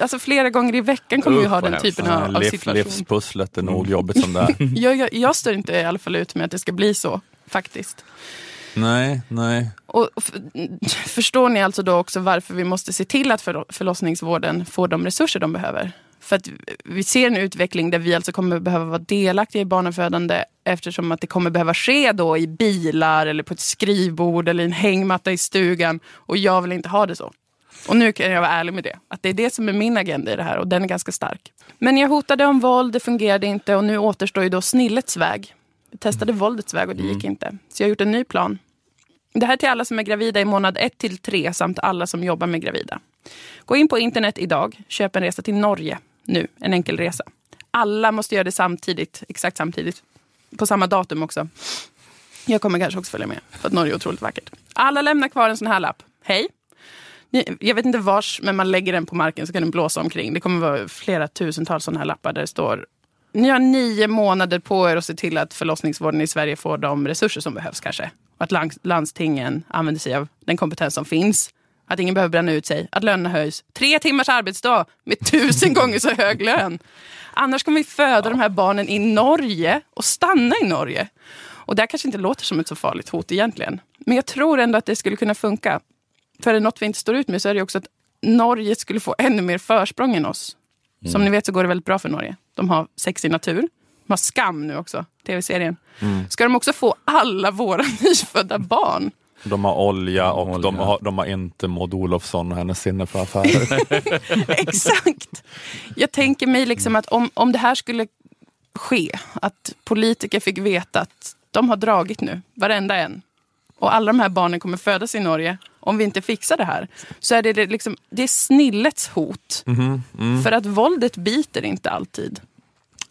Alltså flera gånger i veckan kommer vi Usch, ha den typen av, av situation. livspusslet är nog jobbigt som det är. *laughs* Jag, jag, jag står inte i alla fall ut med att det ska bli så, faktiskt. nej, nej. Och förstår ni alltså då också varför vi måste se till att för, förlossningsvården får de resurser de behöver? För att vi ser en utveckling där vi alltså kommer behöva vara delaktiga i barnafödande eftersom att det kommer behöva ske då i bilar eller på ett skrivbord eller i en hängmatta i stugan. Och jag vill inte ha det så. Och nu kan jag vara ärlig med det. Att det är det som är min agenda i det här och den är ganska stark. Men jag hotade om våld, det fungerade inte och nu återstår ju då snillets väg. Jag testade våldets väg och det gick inte. Så jag har gjort en ny plan. Det här är till alla som är gravida i månad 1 till 3 samt alla som jobbar med gravida. Gå in på internet idag, köp en resa till Norge nu, en enkel resa. Alla måste göra det samtidigt, exakt samtidigt. På samma datum också. Jag kommer kanske också följa med, för att Norge är otroligt vackert. Alla lämnar kvar en sån här lapp. Hej! Jag vet inte vars, men man lägger den på marken så kan den blåsa omkring. Det kommer vara flera tusentals sådana här lappar där det står ni har nio månader på er att se till att förlossningsvården i Sverige får de resurser som behövs kanske. Och att landstingen använder sig av den kompetens som finns. Att ingen behöver bränna ut sig. Att lönerna höjs. Tre timmars arbetsdag med tusen *laughs* gånger så hög lön. Annars kommer vi föda de här barnen i Norge och stanna i Norge. Och det här kanske inte låter som ett så farligt hot egentligen. Men jag tror ändå att det skulle kunna funka. För är det något vi inte står ut med så är det också att Norge skulle få ännu mer försprång än oss. Som ni vet så går det väldigt bra för Norge. De har sex i natur. De har Skam nu också, tv-serien. Ska de också få alla våra *laughs* nyfödda barn? De har olja och Olja. De, har, de har inte Maud Olofsson och hennes sinne för affärer. *laughs* *laughs* Exakt. Jag tänker mig liksom att om, om det här skulle ske, att politiker fick veta att de har dragit nu, varenda en. Och alla de här barnen kommer födas i Norge. Om vi inte fixar det här så är det, liksom, det är snillets hot. För att våldet biter inte alltid.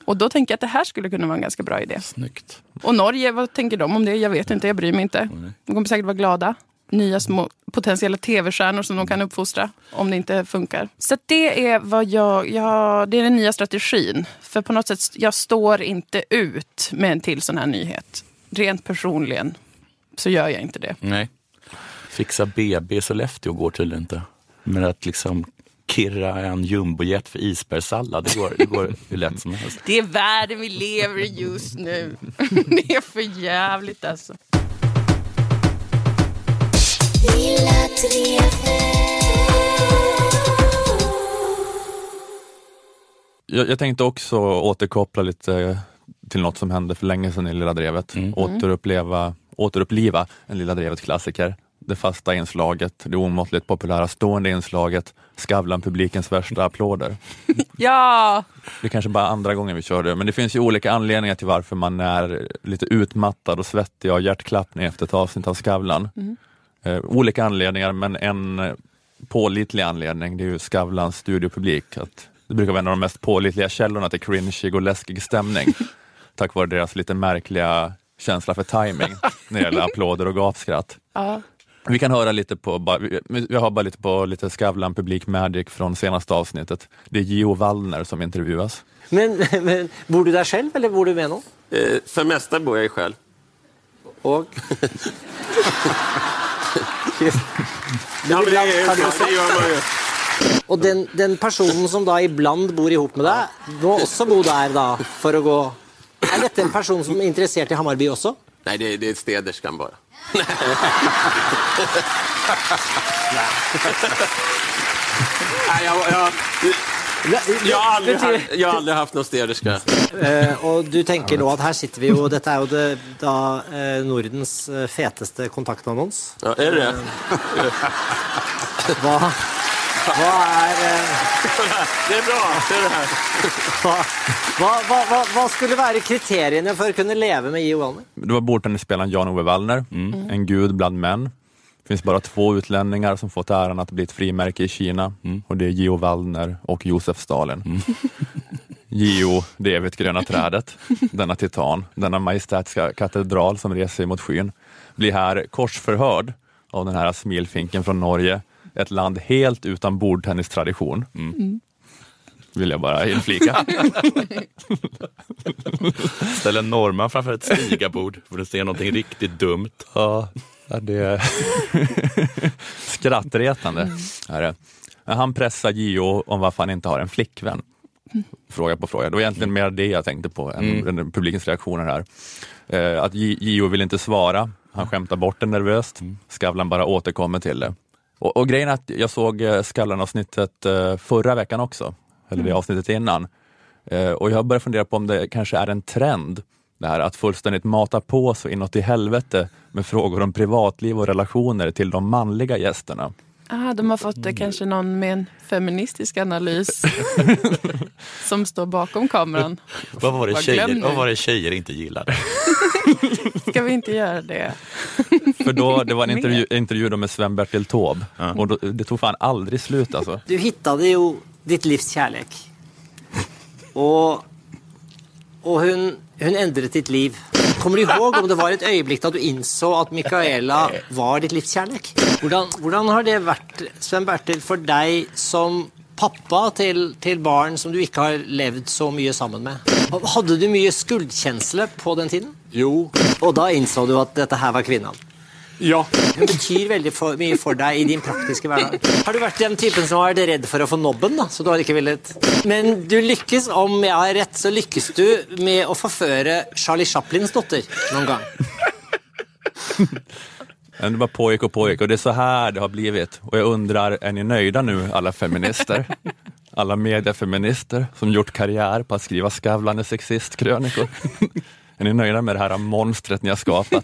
Och då tänker jag att det här skulle kunna vara en ganska bra idé. Snyggt. Och Norge, vad tänker de om det? Jag vet inte, jag bryr mig inte. De kommer säkert vara glada. Nya små potentiella tv-stjärnor som de kan uppfostra om det inte funkar. Så det är vad jag, jag, det är den nya strategin. För på något sätt, jag står inte ut med en till sån här nyhet. Rent personligen så gör jag inte det. Nej. Fixa BB i Sollefteå går tydligen inte. Men att liksom kirra en jumbojet för isbergssallad, det går, det går *laughs* hur lätt som helst. Det är världen vi lever i just nu. *laughs* det är för jävligt alltså. jag, jag tänkte också återkoppla lite till något som hände för länge sedan i Lilla Drevet. Återuppleva, återuppliva en Lilla Drevet-klassiker. Det fasta inslaget, det omåttligt populära stående inslaget, Skavlan-publikens värsta applåder. *laughs* Ja! Det är kanske bara andra gången vi kör det, men det finns ju olika anledningar till varför man är lite utmattad och svettig och hjärtklappning efter ett avsnitt av Skavlan. Eh, olika anledningar, men en pålitlig anledning, det är ju Skavlans studiopublik. Att det brukar vara en av de mest pålitliga källorna till cringeig och läskig stämning. *laughs* tack vare deras lite märkliga känsla för timing när det gäller applåder och gapskratt. ja. Vi kan höra lite på, vi- har bara lite på lite Skavlan Public Magic från senaste avsnittet. Det är Gio Wallner som intervjuas. Men, *laughs* men bor du där själv eller bor du med någon? Eh, för mesta bor jag själv. Och... *laughs* Ja, men det, är, Har du det gör man ju. Og den, den personen som da iblant bor ihop med deg, må også bo der da, for å gå Er dette en person som er interessert i Hammarby også? Nej, det, det är städerskan bara. Nej, jag, jag, jag, har aldrig, haft- jag har aldrig haft någon städerska. Eh, og du tenker nå at her sitter vi jo Dette er jo det, da eh, Nordens eh, feteste kontaktannons. Ja, är det det? Hva er eh, Det är bra. Det är det här. hva, hva, hva, hva skulle være kriteriene for å kunne leve med Gio Wallner? Det var bordtennisspelaren Jan-Ove Wallner, en gud bland män. Det finns bara två utlänningar som fått äran att bli ett frimärke i Kina och det är Gio Wallner och Josef Stalin. *laughs* Gio, det evigt gröna trädet, denna titan, denna majestätiska katedral som reser sig mot skyn, blir här korsförhörd av den här smilfinken från Norge, ett land helt utan bordtennistradition. vill jag bara inflika. *laughs* Ställ en norrman framför ett stigarbord för att se någonting riktigt dumt. Ja, det är *laughs* skrattretande. Är det. Men han pressar Gio om varför han inte har en flickvän. Fråga på fråga. Det var egentligen mer det jag tänkte på än mm. publikens reaktioner här. Eh, att Gio vill inte svara. Han skämtar bort det nervöst. Skavlan bara återkommer till det. Och, och grejen är att jag såg eh, Skavlan-avsnittet eh, förra veckan också, eller det avsnittet innan. Eh, och jag har börjat fundera på om det kanske är en trend, det här att fullständigt mata på så inåt i helvete med frågor om privatliv och relationer till de manliga gästerna. Ah, de har fått mm. kanske någon med en feministisk analys *laughs* som står bakom kameran. *laughs* Vad var, det tjejer, vad var det tjejer inte gillade? *laughs* Ska vi inte göra det? För då, det var en intervju, intervju med Sven-Bertil Taube ja. och då, det tog fan aldrig slut alltså. Du hittade ju ditt livs kärlek. Och, och hon, hon ändrade ditt liv. Kommer du ihåg om det var ett ögonblick då du insåg att Mikaela var ditt livs kärlek? Hur har det varit, Sven-Bertil, för dig som pappa till, till barn som du inte har levt så mycket samman med? Hade du mycket skuldkänsla på den tiden? Jo. Och då insåg du att detta här var kvinnan? Ja. Hun betyr veldig for, mye for deg i din praktiske hverdag. Har du vært den typen som har vært redd for å få nobben, da? Så du har ikke villet Men du lykkes, om jeg har rett, så lykkes du med å forføre Charlie Chaplins dotter noen gang. Det bara pågick och pågick och det är så här det har blivit. Och jag undrar, är ni nöjda nu alla feminister? Alla mediefeminister som gjort karriär på att skriva skavlande sexistkrönikor. Är ni nöjda med det här monstret ni har skapat?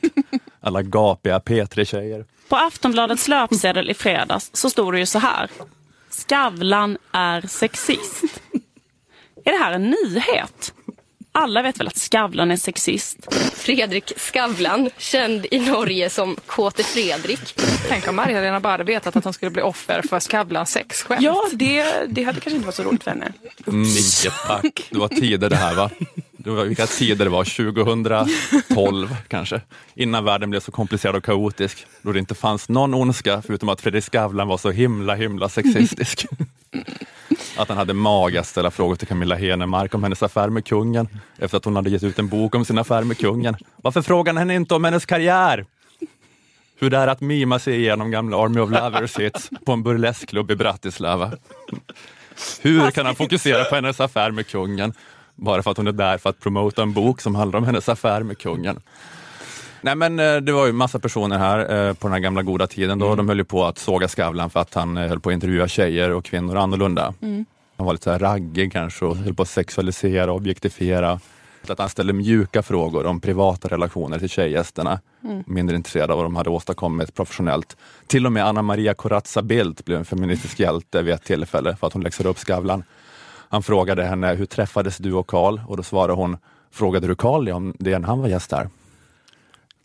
Alla gapiga P3-tjejer. På Aftonbladets löpsedel i fredags så stod det ju så här. Skavlan är sexist. Är det här en nyhet? Alla vet väl att Skavlan är sexist? Fredrik Skavlan, känd i Norge som Kåte Fredrik. Tänk om Maria-Lena bara vetat att hon skulle bli offer för Skavlans sexskämt. Ja, det, det hade kanske inte varit så roligt för henne. Mm, tack. Det var tider det här va? Det var, vilka tider det var, 2012 kanske, innan världen blev så komplicerad och kaotisk, då det inte fanns någon ondska förutom att Fredrik Skavlan var så himla himla sexistisk att han hade mag att ställa frågor till Camilla Henemark om hennes affär med kungen, efter att hon hade gett ut en bok om sin affär med kungen. Varför frågar han henne inte om hennes karriär? Hur det är att mima sig igenom gamla Army of Lovers hits på en burleskklubb i Bratislava. Hur kan han fokusera på hennes affär med kungen? bara för att hon är där för att promota en bok som handlar om hennes affär med kungen. Nej men eh, det var ju massa personer här eh, på den här gamla goda tiden då. Mm. De höll ju på att såga Skavlan för att han eh, höll på att intervjua tjejer och kvinnor annorlunda. Mm. Han var lite så här raggig kanske och höll på att sexualisera och objektifiera. Att han ställde mjuka frågor om privata relationer till tjejgästerna. Mm. Mindre intresserad av vad de hade åstadkommit professionellt. Till och med Anna Maria Corazza Bildt blev en feministisk hjälte vid ett tillfälle för att hon läxade upp Skavlan. Han frågade henne, hur träffades du och Karl? Och då svarade hon, frågade du Karl om det när han var gäst där?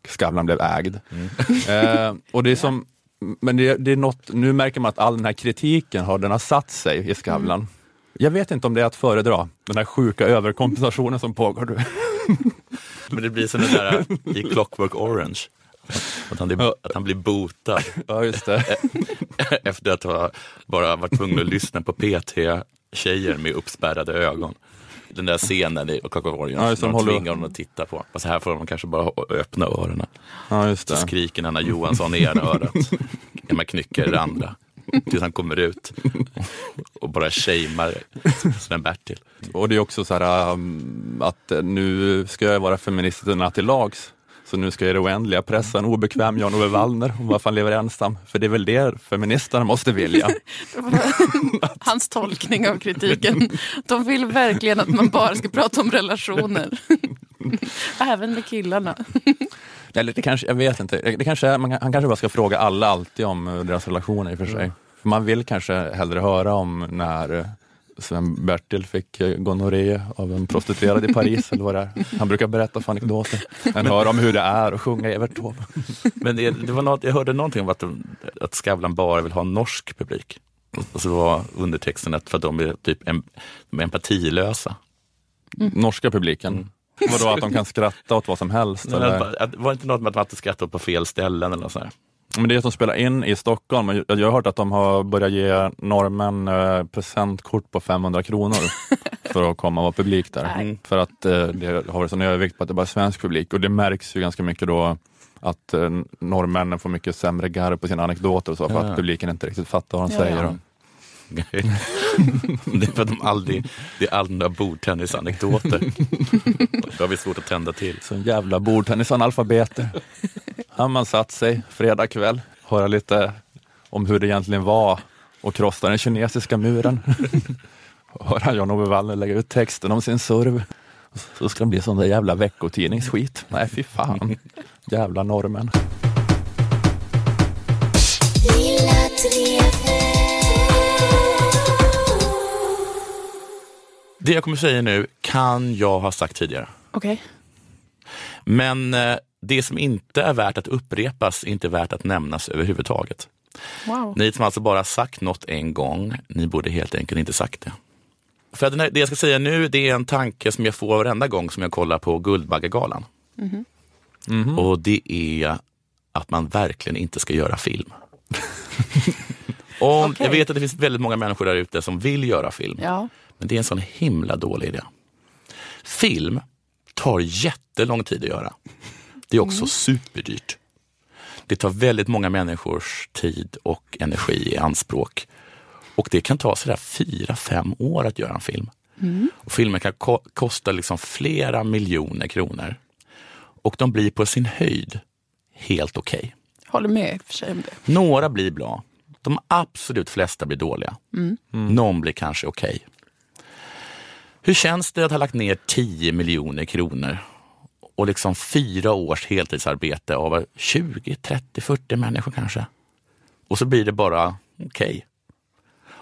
Skavlan blev ägd. Mm. *laughs* Eh, och det är som, men det, det, är något, nu märker man att all den här kritiken har, den har satt sig i Skavlan. Mm. Jag vet inte om det är att föredra, den här sjuka överkompensationen som pågår. *laughs* men det blir som det där i Clockwork Orange. Att han, blir, att han blir botad. Ja, just det. *laughs* Efter att ha bara varit tvungen att lyssna på PT tjejer med uppspärrade ögon. Den där scenen i Clockwork Orange, ja, som de tvingar honom att titta på. Fast här får de kanske bara öppna öronen. Ja, just det. Så skriker Anna Johansson i ena örat. *laughs* Emma Knyckare i det andra. Tills han kommer ut och bara shamear Sven-Bertil. Och det är också så här um, att nu ska jag vara feministerna till lags. Så nu ska jag i det oändliga pressa en obekväm Jan-Ove Wallner om varför han lever ensam. För det är väl det feministerna måste vilja. *laughs* Hans tolkning av kritiken. De vill verkligen att man bara ska prata om relationer. *laughs* Även med killarna. Eller det kanske, jag vet inte. Det kanske, man, han kanske bara ska fråga alla alltid om deras relationer i och för sig. För man vill kanske hellre höra om när Sven-Bertil fick eh, gonorré av en prostituerad i Paris. *laughs* eller vad det är. Han brukar berätta för anekdoter. Han hör om hur det är att sjunga Evert Taube. *laughs* Men det, det, var något, jag hörde någonting om att, att Skavlan bara vill ha en norsk publik. Och så var undertexten att för att de är typ em, de är empatilösa. Mm. Norska publiken? Mm. Vadå, att de kan skratta åt vad som helst? *laughs* Nej, eller? Var det inte något med att man inte skrattar på fel ställen eller så? Men det är som spelar in i Stockholm. Jag jag har hört att de har börjat ge norrmän eh, presentkort på 500 kronor *laughs* för att komma och vara publik där. Nej. För att eh, det har varit sån övervikt på att det bara är svensk publik och det märks ju ganska mycket då att eh, norrmännen får mycket sämre garv på sina anekdoter och så för Ja. att publiken inte riktigt fattar vad de Ja, säger. ja. Det är för att de aldrig, det är alla bordtennisanekdoter. Då har vi svårt att tända till. så en jävla bordtennisanalfabeter. Har man satt sig fredag kväll, höra lite om hur det egentligen var att krossa den kinesiska muren. Höra Jan-Ove Wallner lägga ut texten om sin serv. Så ska det bli sån där jävla veckotidningsskit. Nej, fy fan. Jävla norrmän. Det jag kommer säga nu kan jag ha sagt tidigare. Okej. Men eh, det som inte är värt att upprepas är inte värt att nämnas överhuvudtaget. Wow. Ni som alltså bara sagt något en gång, ni borde helt enkelt inte sagt det. För att det jag ska säga nu, det är en tanke som jag får varenda gång som jag kollar på Guldbaggegalan. Mhm. Och det är att man verkligen inte ska göra film. *laughs* Om, Okej. Jag vet att det finns väldigt många människor där ute som vill göra film. Ja. Men det är en sån himla dålig idé. Film tar jättelång tid att göra. Det är också superdyrt. Det tar väldigt många människors tid och energi i anspråk. Och det kan ta sådär fyra, fem år att göra en film. Och filmen kan ko- kosta liksom flera miljoner kronor. Och de blir på sin höjd helt okej. Håller med för sig om det. Några blir bra. De absolut flesta blir dåliga. Mm. Någon blir kanske okej. Hur känns det att ha lagt ner 10 miljoner kronor och liksom fyra års heltidsarbete av 20, 30, 40 människor kanske? Och så blir det bara okej.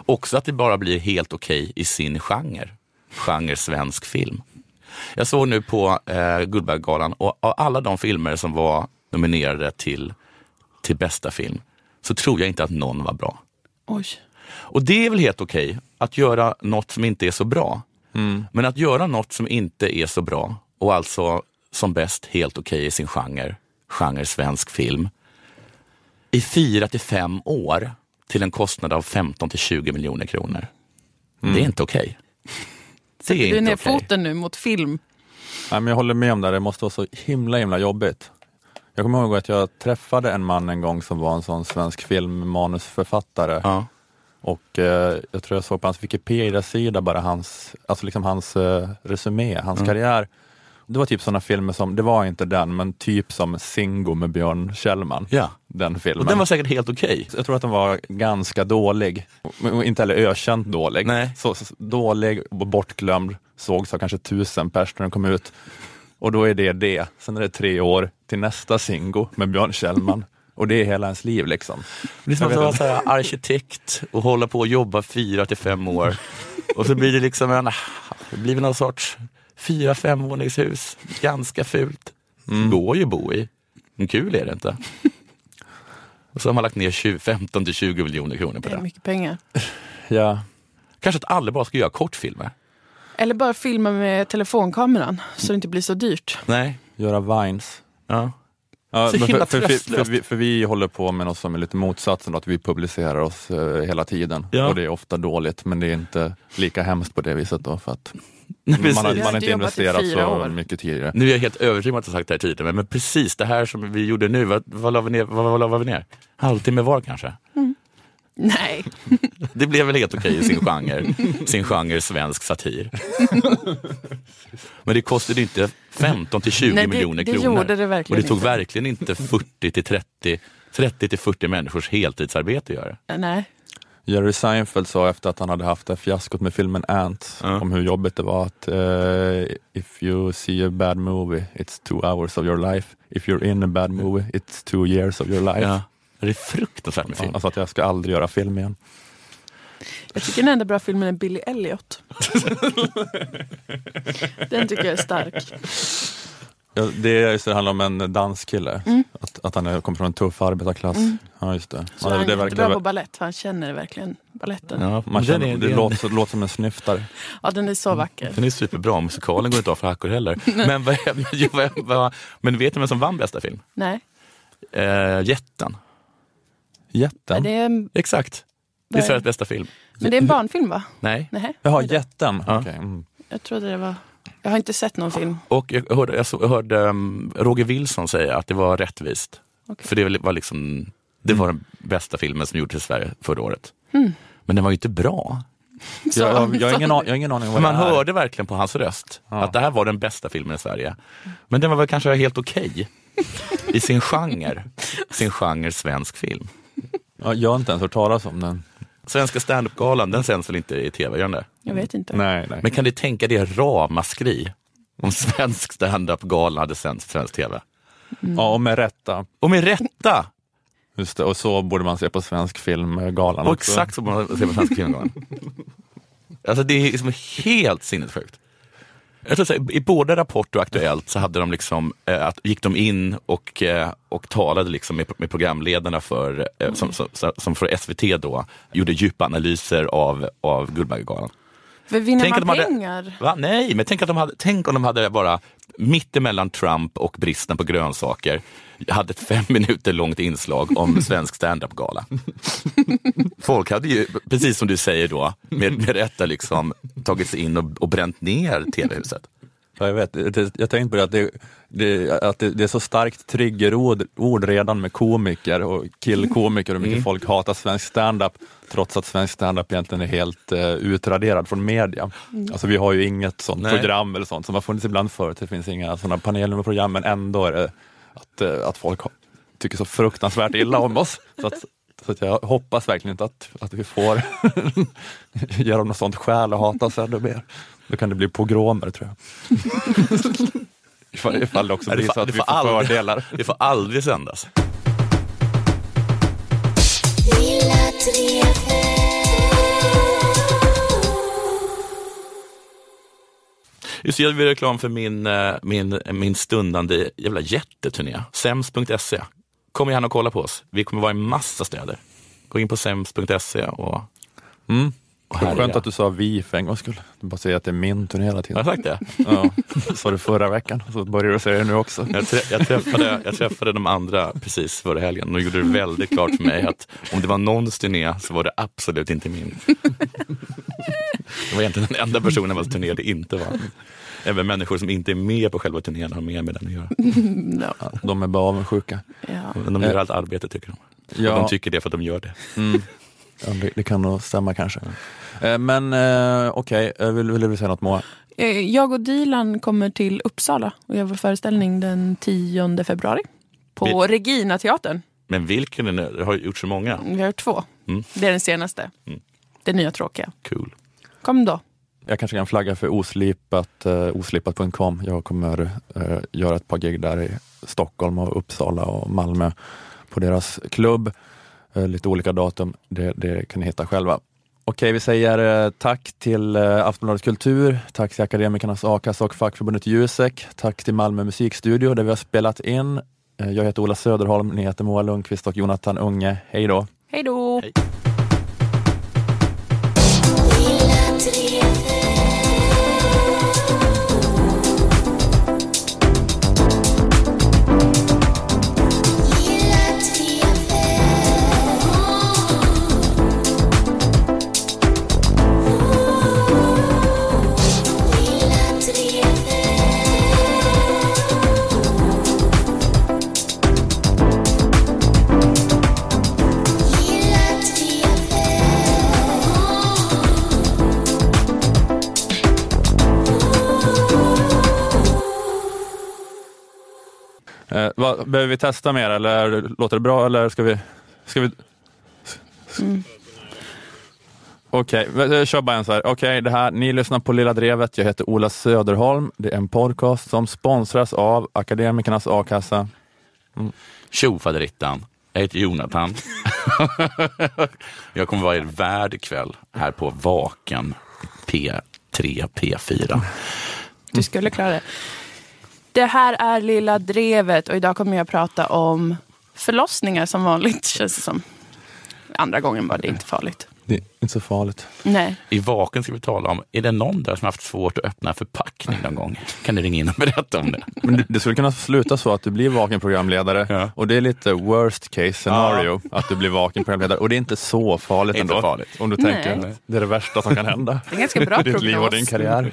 Också att det bara blir helt okej i sin genre. Genre svensk film. Jag såg nu på eh, Guldbaggegalan och av alla de filmer som var nominerade till, till bästa film så tror jag inte att någon var bra. Oj. Och det är väl helt okej att göra något som inte är så bra. Men att göra något som inte är så bra och alltså som bäst helt okej i sin genre, genre svensk film, i fyra till fem år till en kostnad av 15 till 20 miljoner kronor. Det är inte okej. Det är Du ner okej. foten nu mot film. Nej, men jag håller med om det, det måste vara så himla himla jobbigt. Jag kommer ihåg att jag träffade en man en gång som var en sån svensk filmmanusförfattare. Ja. Och eh, jag tror jag såg på hans Wikipedia-sida bara hans, alltså liksom hans eh, resumé, hans Mm. karriär. Det var typ sådana filmer som, det var inte den, men typ som Singo med Björn Kjellman. Ja. Den filmen. Och den var säkert helt okej. Jag tror att den var ganska dålig, inte heller ökänt dålig. Nej. Så, så, dålig och bortglömd, sågs av kanske tusen pers när den kom ut. Och då är det det. Sen är det tre år till nästa Singo med Björn Kjellman. Och det är hela ens liv liksom. Det är som att vara så här arkitekt och hålla på och jobba fyra till fem år. *laughs* Och så blir det liksom en, det blir någon sorts fyra femvåningshus. Ganska fult. Går ju att bo i. Men kul är det inte. Och så har man lagt ner 20, 15 till 20 miljoner kronor på Det är det. mycket pengar. *laughs* Ja. Kanske att alla bara ska göra kortfilmer. Eller bara filma med telefonkameran så det inte blir så dyrt. Nej. Göra vines. Ja. Ja, Så men himla för, för, för, för, vi, för vi håller på med något som är lite motsatsen, att vi publicerar oss eh, hela tiden. Ja. Och det är ofta dåligt, men det är inte lika hemskt på det viset då, för att *laughs* Nej, man, har, man har inte investerat så år. mycket tidigare. Nu är jag helt övertygad om att jag sagt det här tidigare, men, precis det här som vi gjorde nu, vad, vad la vi ner? Vad, vad la vi ner? Halvtimme var kanske? Nej. *laughs* Det blev väl helt okej i sin genre, sin genre svensk satir. *laughs* Men det kostade inte 15 till 20 Nej, det- miljoner det kronor. gjorde det verkligen Och det tog inte. verkligen inte 40 till 30, 30 till 40 människors heltidsarbete att göra. Nej. Jerry Seinfeld sa efter att han hade haft det fiaskot med filmen Ant, om hur jobbigt det var att eh, if you see a bad movie, it's two hours of your life. If you're in a bad movie, it's two years of your life. Ja. Det är fruktansvärt med Ja, film. alltså att jag ska aldrig göra film igen. Jag tycker den enda bra filmen är Billy Elliot. *laughs* den tycker jag är stark. Ja, det, är just det, det handlar om en danskille, att, att han är, kommer från en tuff arbetarklass. Ja, just det. Så Ja, han det, är det, jättebra på balett han känner verkligen balletten. Ja, Ja, man känner, den är, det den- låter, låter som en snyftare. den är så vacker. Den är superbra, musikalen går inte av för hackor heller. *laughs* Men, *laughs* vad, vad, vad, men vet du vem som vann bästa film? Nej. Eh, Jätten. Jätten? Det är, en- Exakt. Det är Sveriges bästa film. men det är en barnfilm va? Nej. Nej. Jaha, Jätten. Ja. Okej, mm. Jag trodde det var... Jag har inte sett någon film. Och jag hörde, jag så- jag hörde um, Roger Wilson säga att det var rättvist. Okej. För det var liksom det var den bästa filmen som gjordes i Sverige förra året. Mm. Men den var ju inte bra. *laughs* Så- Jag, jag, jag, har ingen, jag har ingen aning om vad Man det är. hörde verkligen på hans röst att det här var den bästa filmen i Sverige. Men den var väl kanske helt okej *laughs* i sin genre. Sin genre svensk film. Ja, jag har inte ens hört talas om den. Svenska standup-galan, den sänds väl inte i tv? Gör den det? Jag vet inte. Nej, nej. Men kan du tänka dig ramaskri om *laughs* svensk standup-galan hade sänds på svensk tv? Ja, och med rätta. Och med rätta! Just det, och så borde man se på svensk filmgalan Och också. exakt som man ser på svenska filmgalan. *laughs* Alltså det är liksom helt sinnessjukt. Jag här, I både Rapport och Aktuellt så hade de liksom, eh, att, gick de in och, eh, och talade liksom med, med programledarna för, eh, som, som, som för SVT då, gjorde djupa analyser av, av Guldbaggegalan. För vinner Tänk man hade- pengar? Va? Nej, men tänk, att de hade, tänk om de hade bara mittemellan Trump och bristen på grönsaker hade ett fem minuter långt inslag om *laughs* svensk standup-gala. Folk hade ju, precis som du säger då, med, med rätta liksom tagit sig in och, och bränt ner tv-huset. Ja, jag vet, det, jag tänkte på det, att, det, det, att det, det är så starkt triggerord ord redan med komiker och killkomiker och hur mycket Mm. folk hatar svensk standup trots att svensk standup egentligen är helt uh, utraderad från media. Mm. Alltså vi har ju inget sånt Nej. program eller sånt som har funnits ibland förut. Det finns inga sådana paneler med program men ändå är det att, eh, att folk tycker så fruktansvärt illa om oss. *laughs* Så att, så att jag hoppas verkligen inte att, att vi får *laughs* ge dem något sånt skäl att hata oss ännu mer. Då kan det bli pogromer tror jag. *laughs* ifall, ifall det också blir så att vi får får aldrig- fördelar. Det får aldrig sändas. Det, jag vill reklam för min, eh, min, min stundande jävla jätteturné. Sems.se. Kom gärna och kolla på oss. Vi kommer vara i massa städer. Gå in på sems.se och, Mm. och Skönt att du sa vi för en gångs skull. Du bara säger att det är min turné hela Har tiden. jag sagt det? *laughs* Ja, sa du förra veckan, så börjar du säga det nu också. Jag, trä, jag, träffade, jag träffade de andra precis förra helgen och gjorde det väldigt klart för mig att om det var någons turné så var det absolut inte min. *laughs* Det var egentligen den enda personen vars turné det inte var. Även människor som inte är med på själva turnén har mer med den att göra. *laughs* Ja. De är bara avundsjuka. Ja. Men de gör allt arbete tycker de. Ja. De tycker det för att de gör det. Mm. Ja, det, det kan nog stämma kanske. Eh, Men eh, okej, okay. vill, vill du säga något Moa? Eh, Jag och Dilan kommer till Uppsala och gör vår föreställning den 10 februari på Vi- Regina teatern. Men vilken är det? Det har gjort så många. Vi har gjort två. Mm. Det är den senaste. Mm. Det nya tråkiga. Cool. Kom då. Jag kanske kan flagga för oslipat, uh, oslipat.com. Jag kommer eh, göra ett par gig där i Stockholm och Uppsala och Malmö på deras klubb. Eh, lite olika datum, det, det kan ni hitta själva. Okej, vi säger eh, tack till uh, Aftonbladet Kultur, tack till Akademikernas a-kassa och fackförbundet Jusek, tack till Malmö musikstudio där vi har spelat in. Eh, jag heter Ola Söderholm, ni heter Moa Lundqvist och Jonathan Unge. Hej då! Hej då! Eh, vad, behöver vi testa mer eller låter det bra eller ska vi... Ska vi... Okej, okay, kör bara en så här. Okej, det här, ni lyssnar på Lilla Drevet. Jag heter Ola Söderholm. Det är en podcast som sponsras av Akademikernas a-kassa. Tjo faderittan. Jag heter Jonathan. *laughs* jag kommer vara er värd ikväll här på Vaken P3, P4. Du skulle klara det. Det här är Lilla Drevet och idag kommer jag prata om förlossningar som vanligt känns det som. Andra gången var det inte farligt. Det är inte så farligt. Nej. I Vaken ska vi tala om, är det någon där som haft svårt att öppna förpackning någon gång? Kan ni ringa in och berätta om det? Men det- det skulle kunna sluta så att du blir vaken programledare och det är lite worst case scenario att du blir vaken programledare och det är inte så farligt Inte ändå. farligt. Om du Nej. tänker, det är det värsta som kan hända. Det är en ganska bra *laughs* I ditt liv och prognos. din karriär.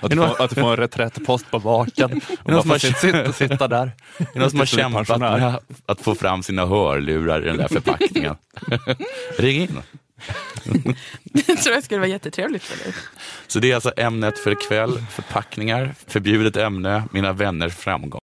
Att du, får, att du får en reträttpost på Vaken *laughs* och bara någon som får har- sitta, där. Är det någon som har du kämpat med att få fram sina hörlurar i den där förpackningen? *laughs* Ring in. *laughs* Det tror jag skulle vara jättetrevligt för dig. Så det är alltså ämnet för ikväll, förpackningar, förbjudet ämne, mina vänner framgång.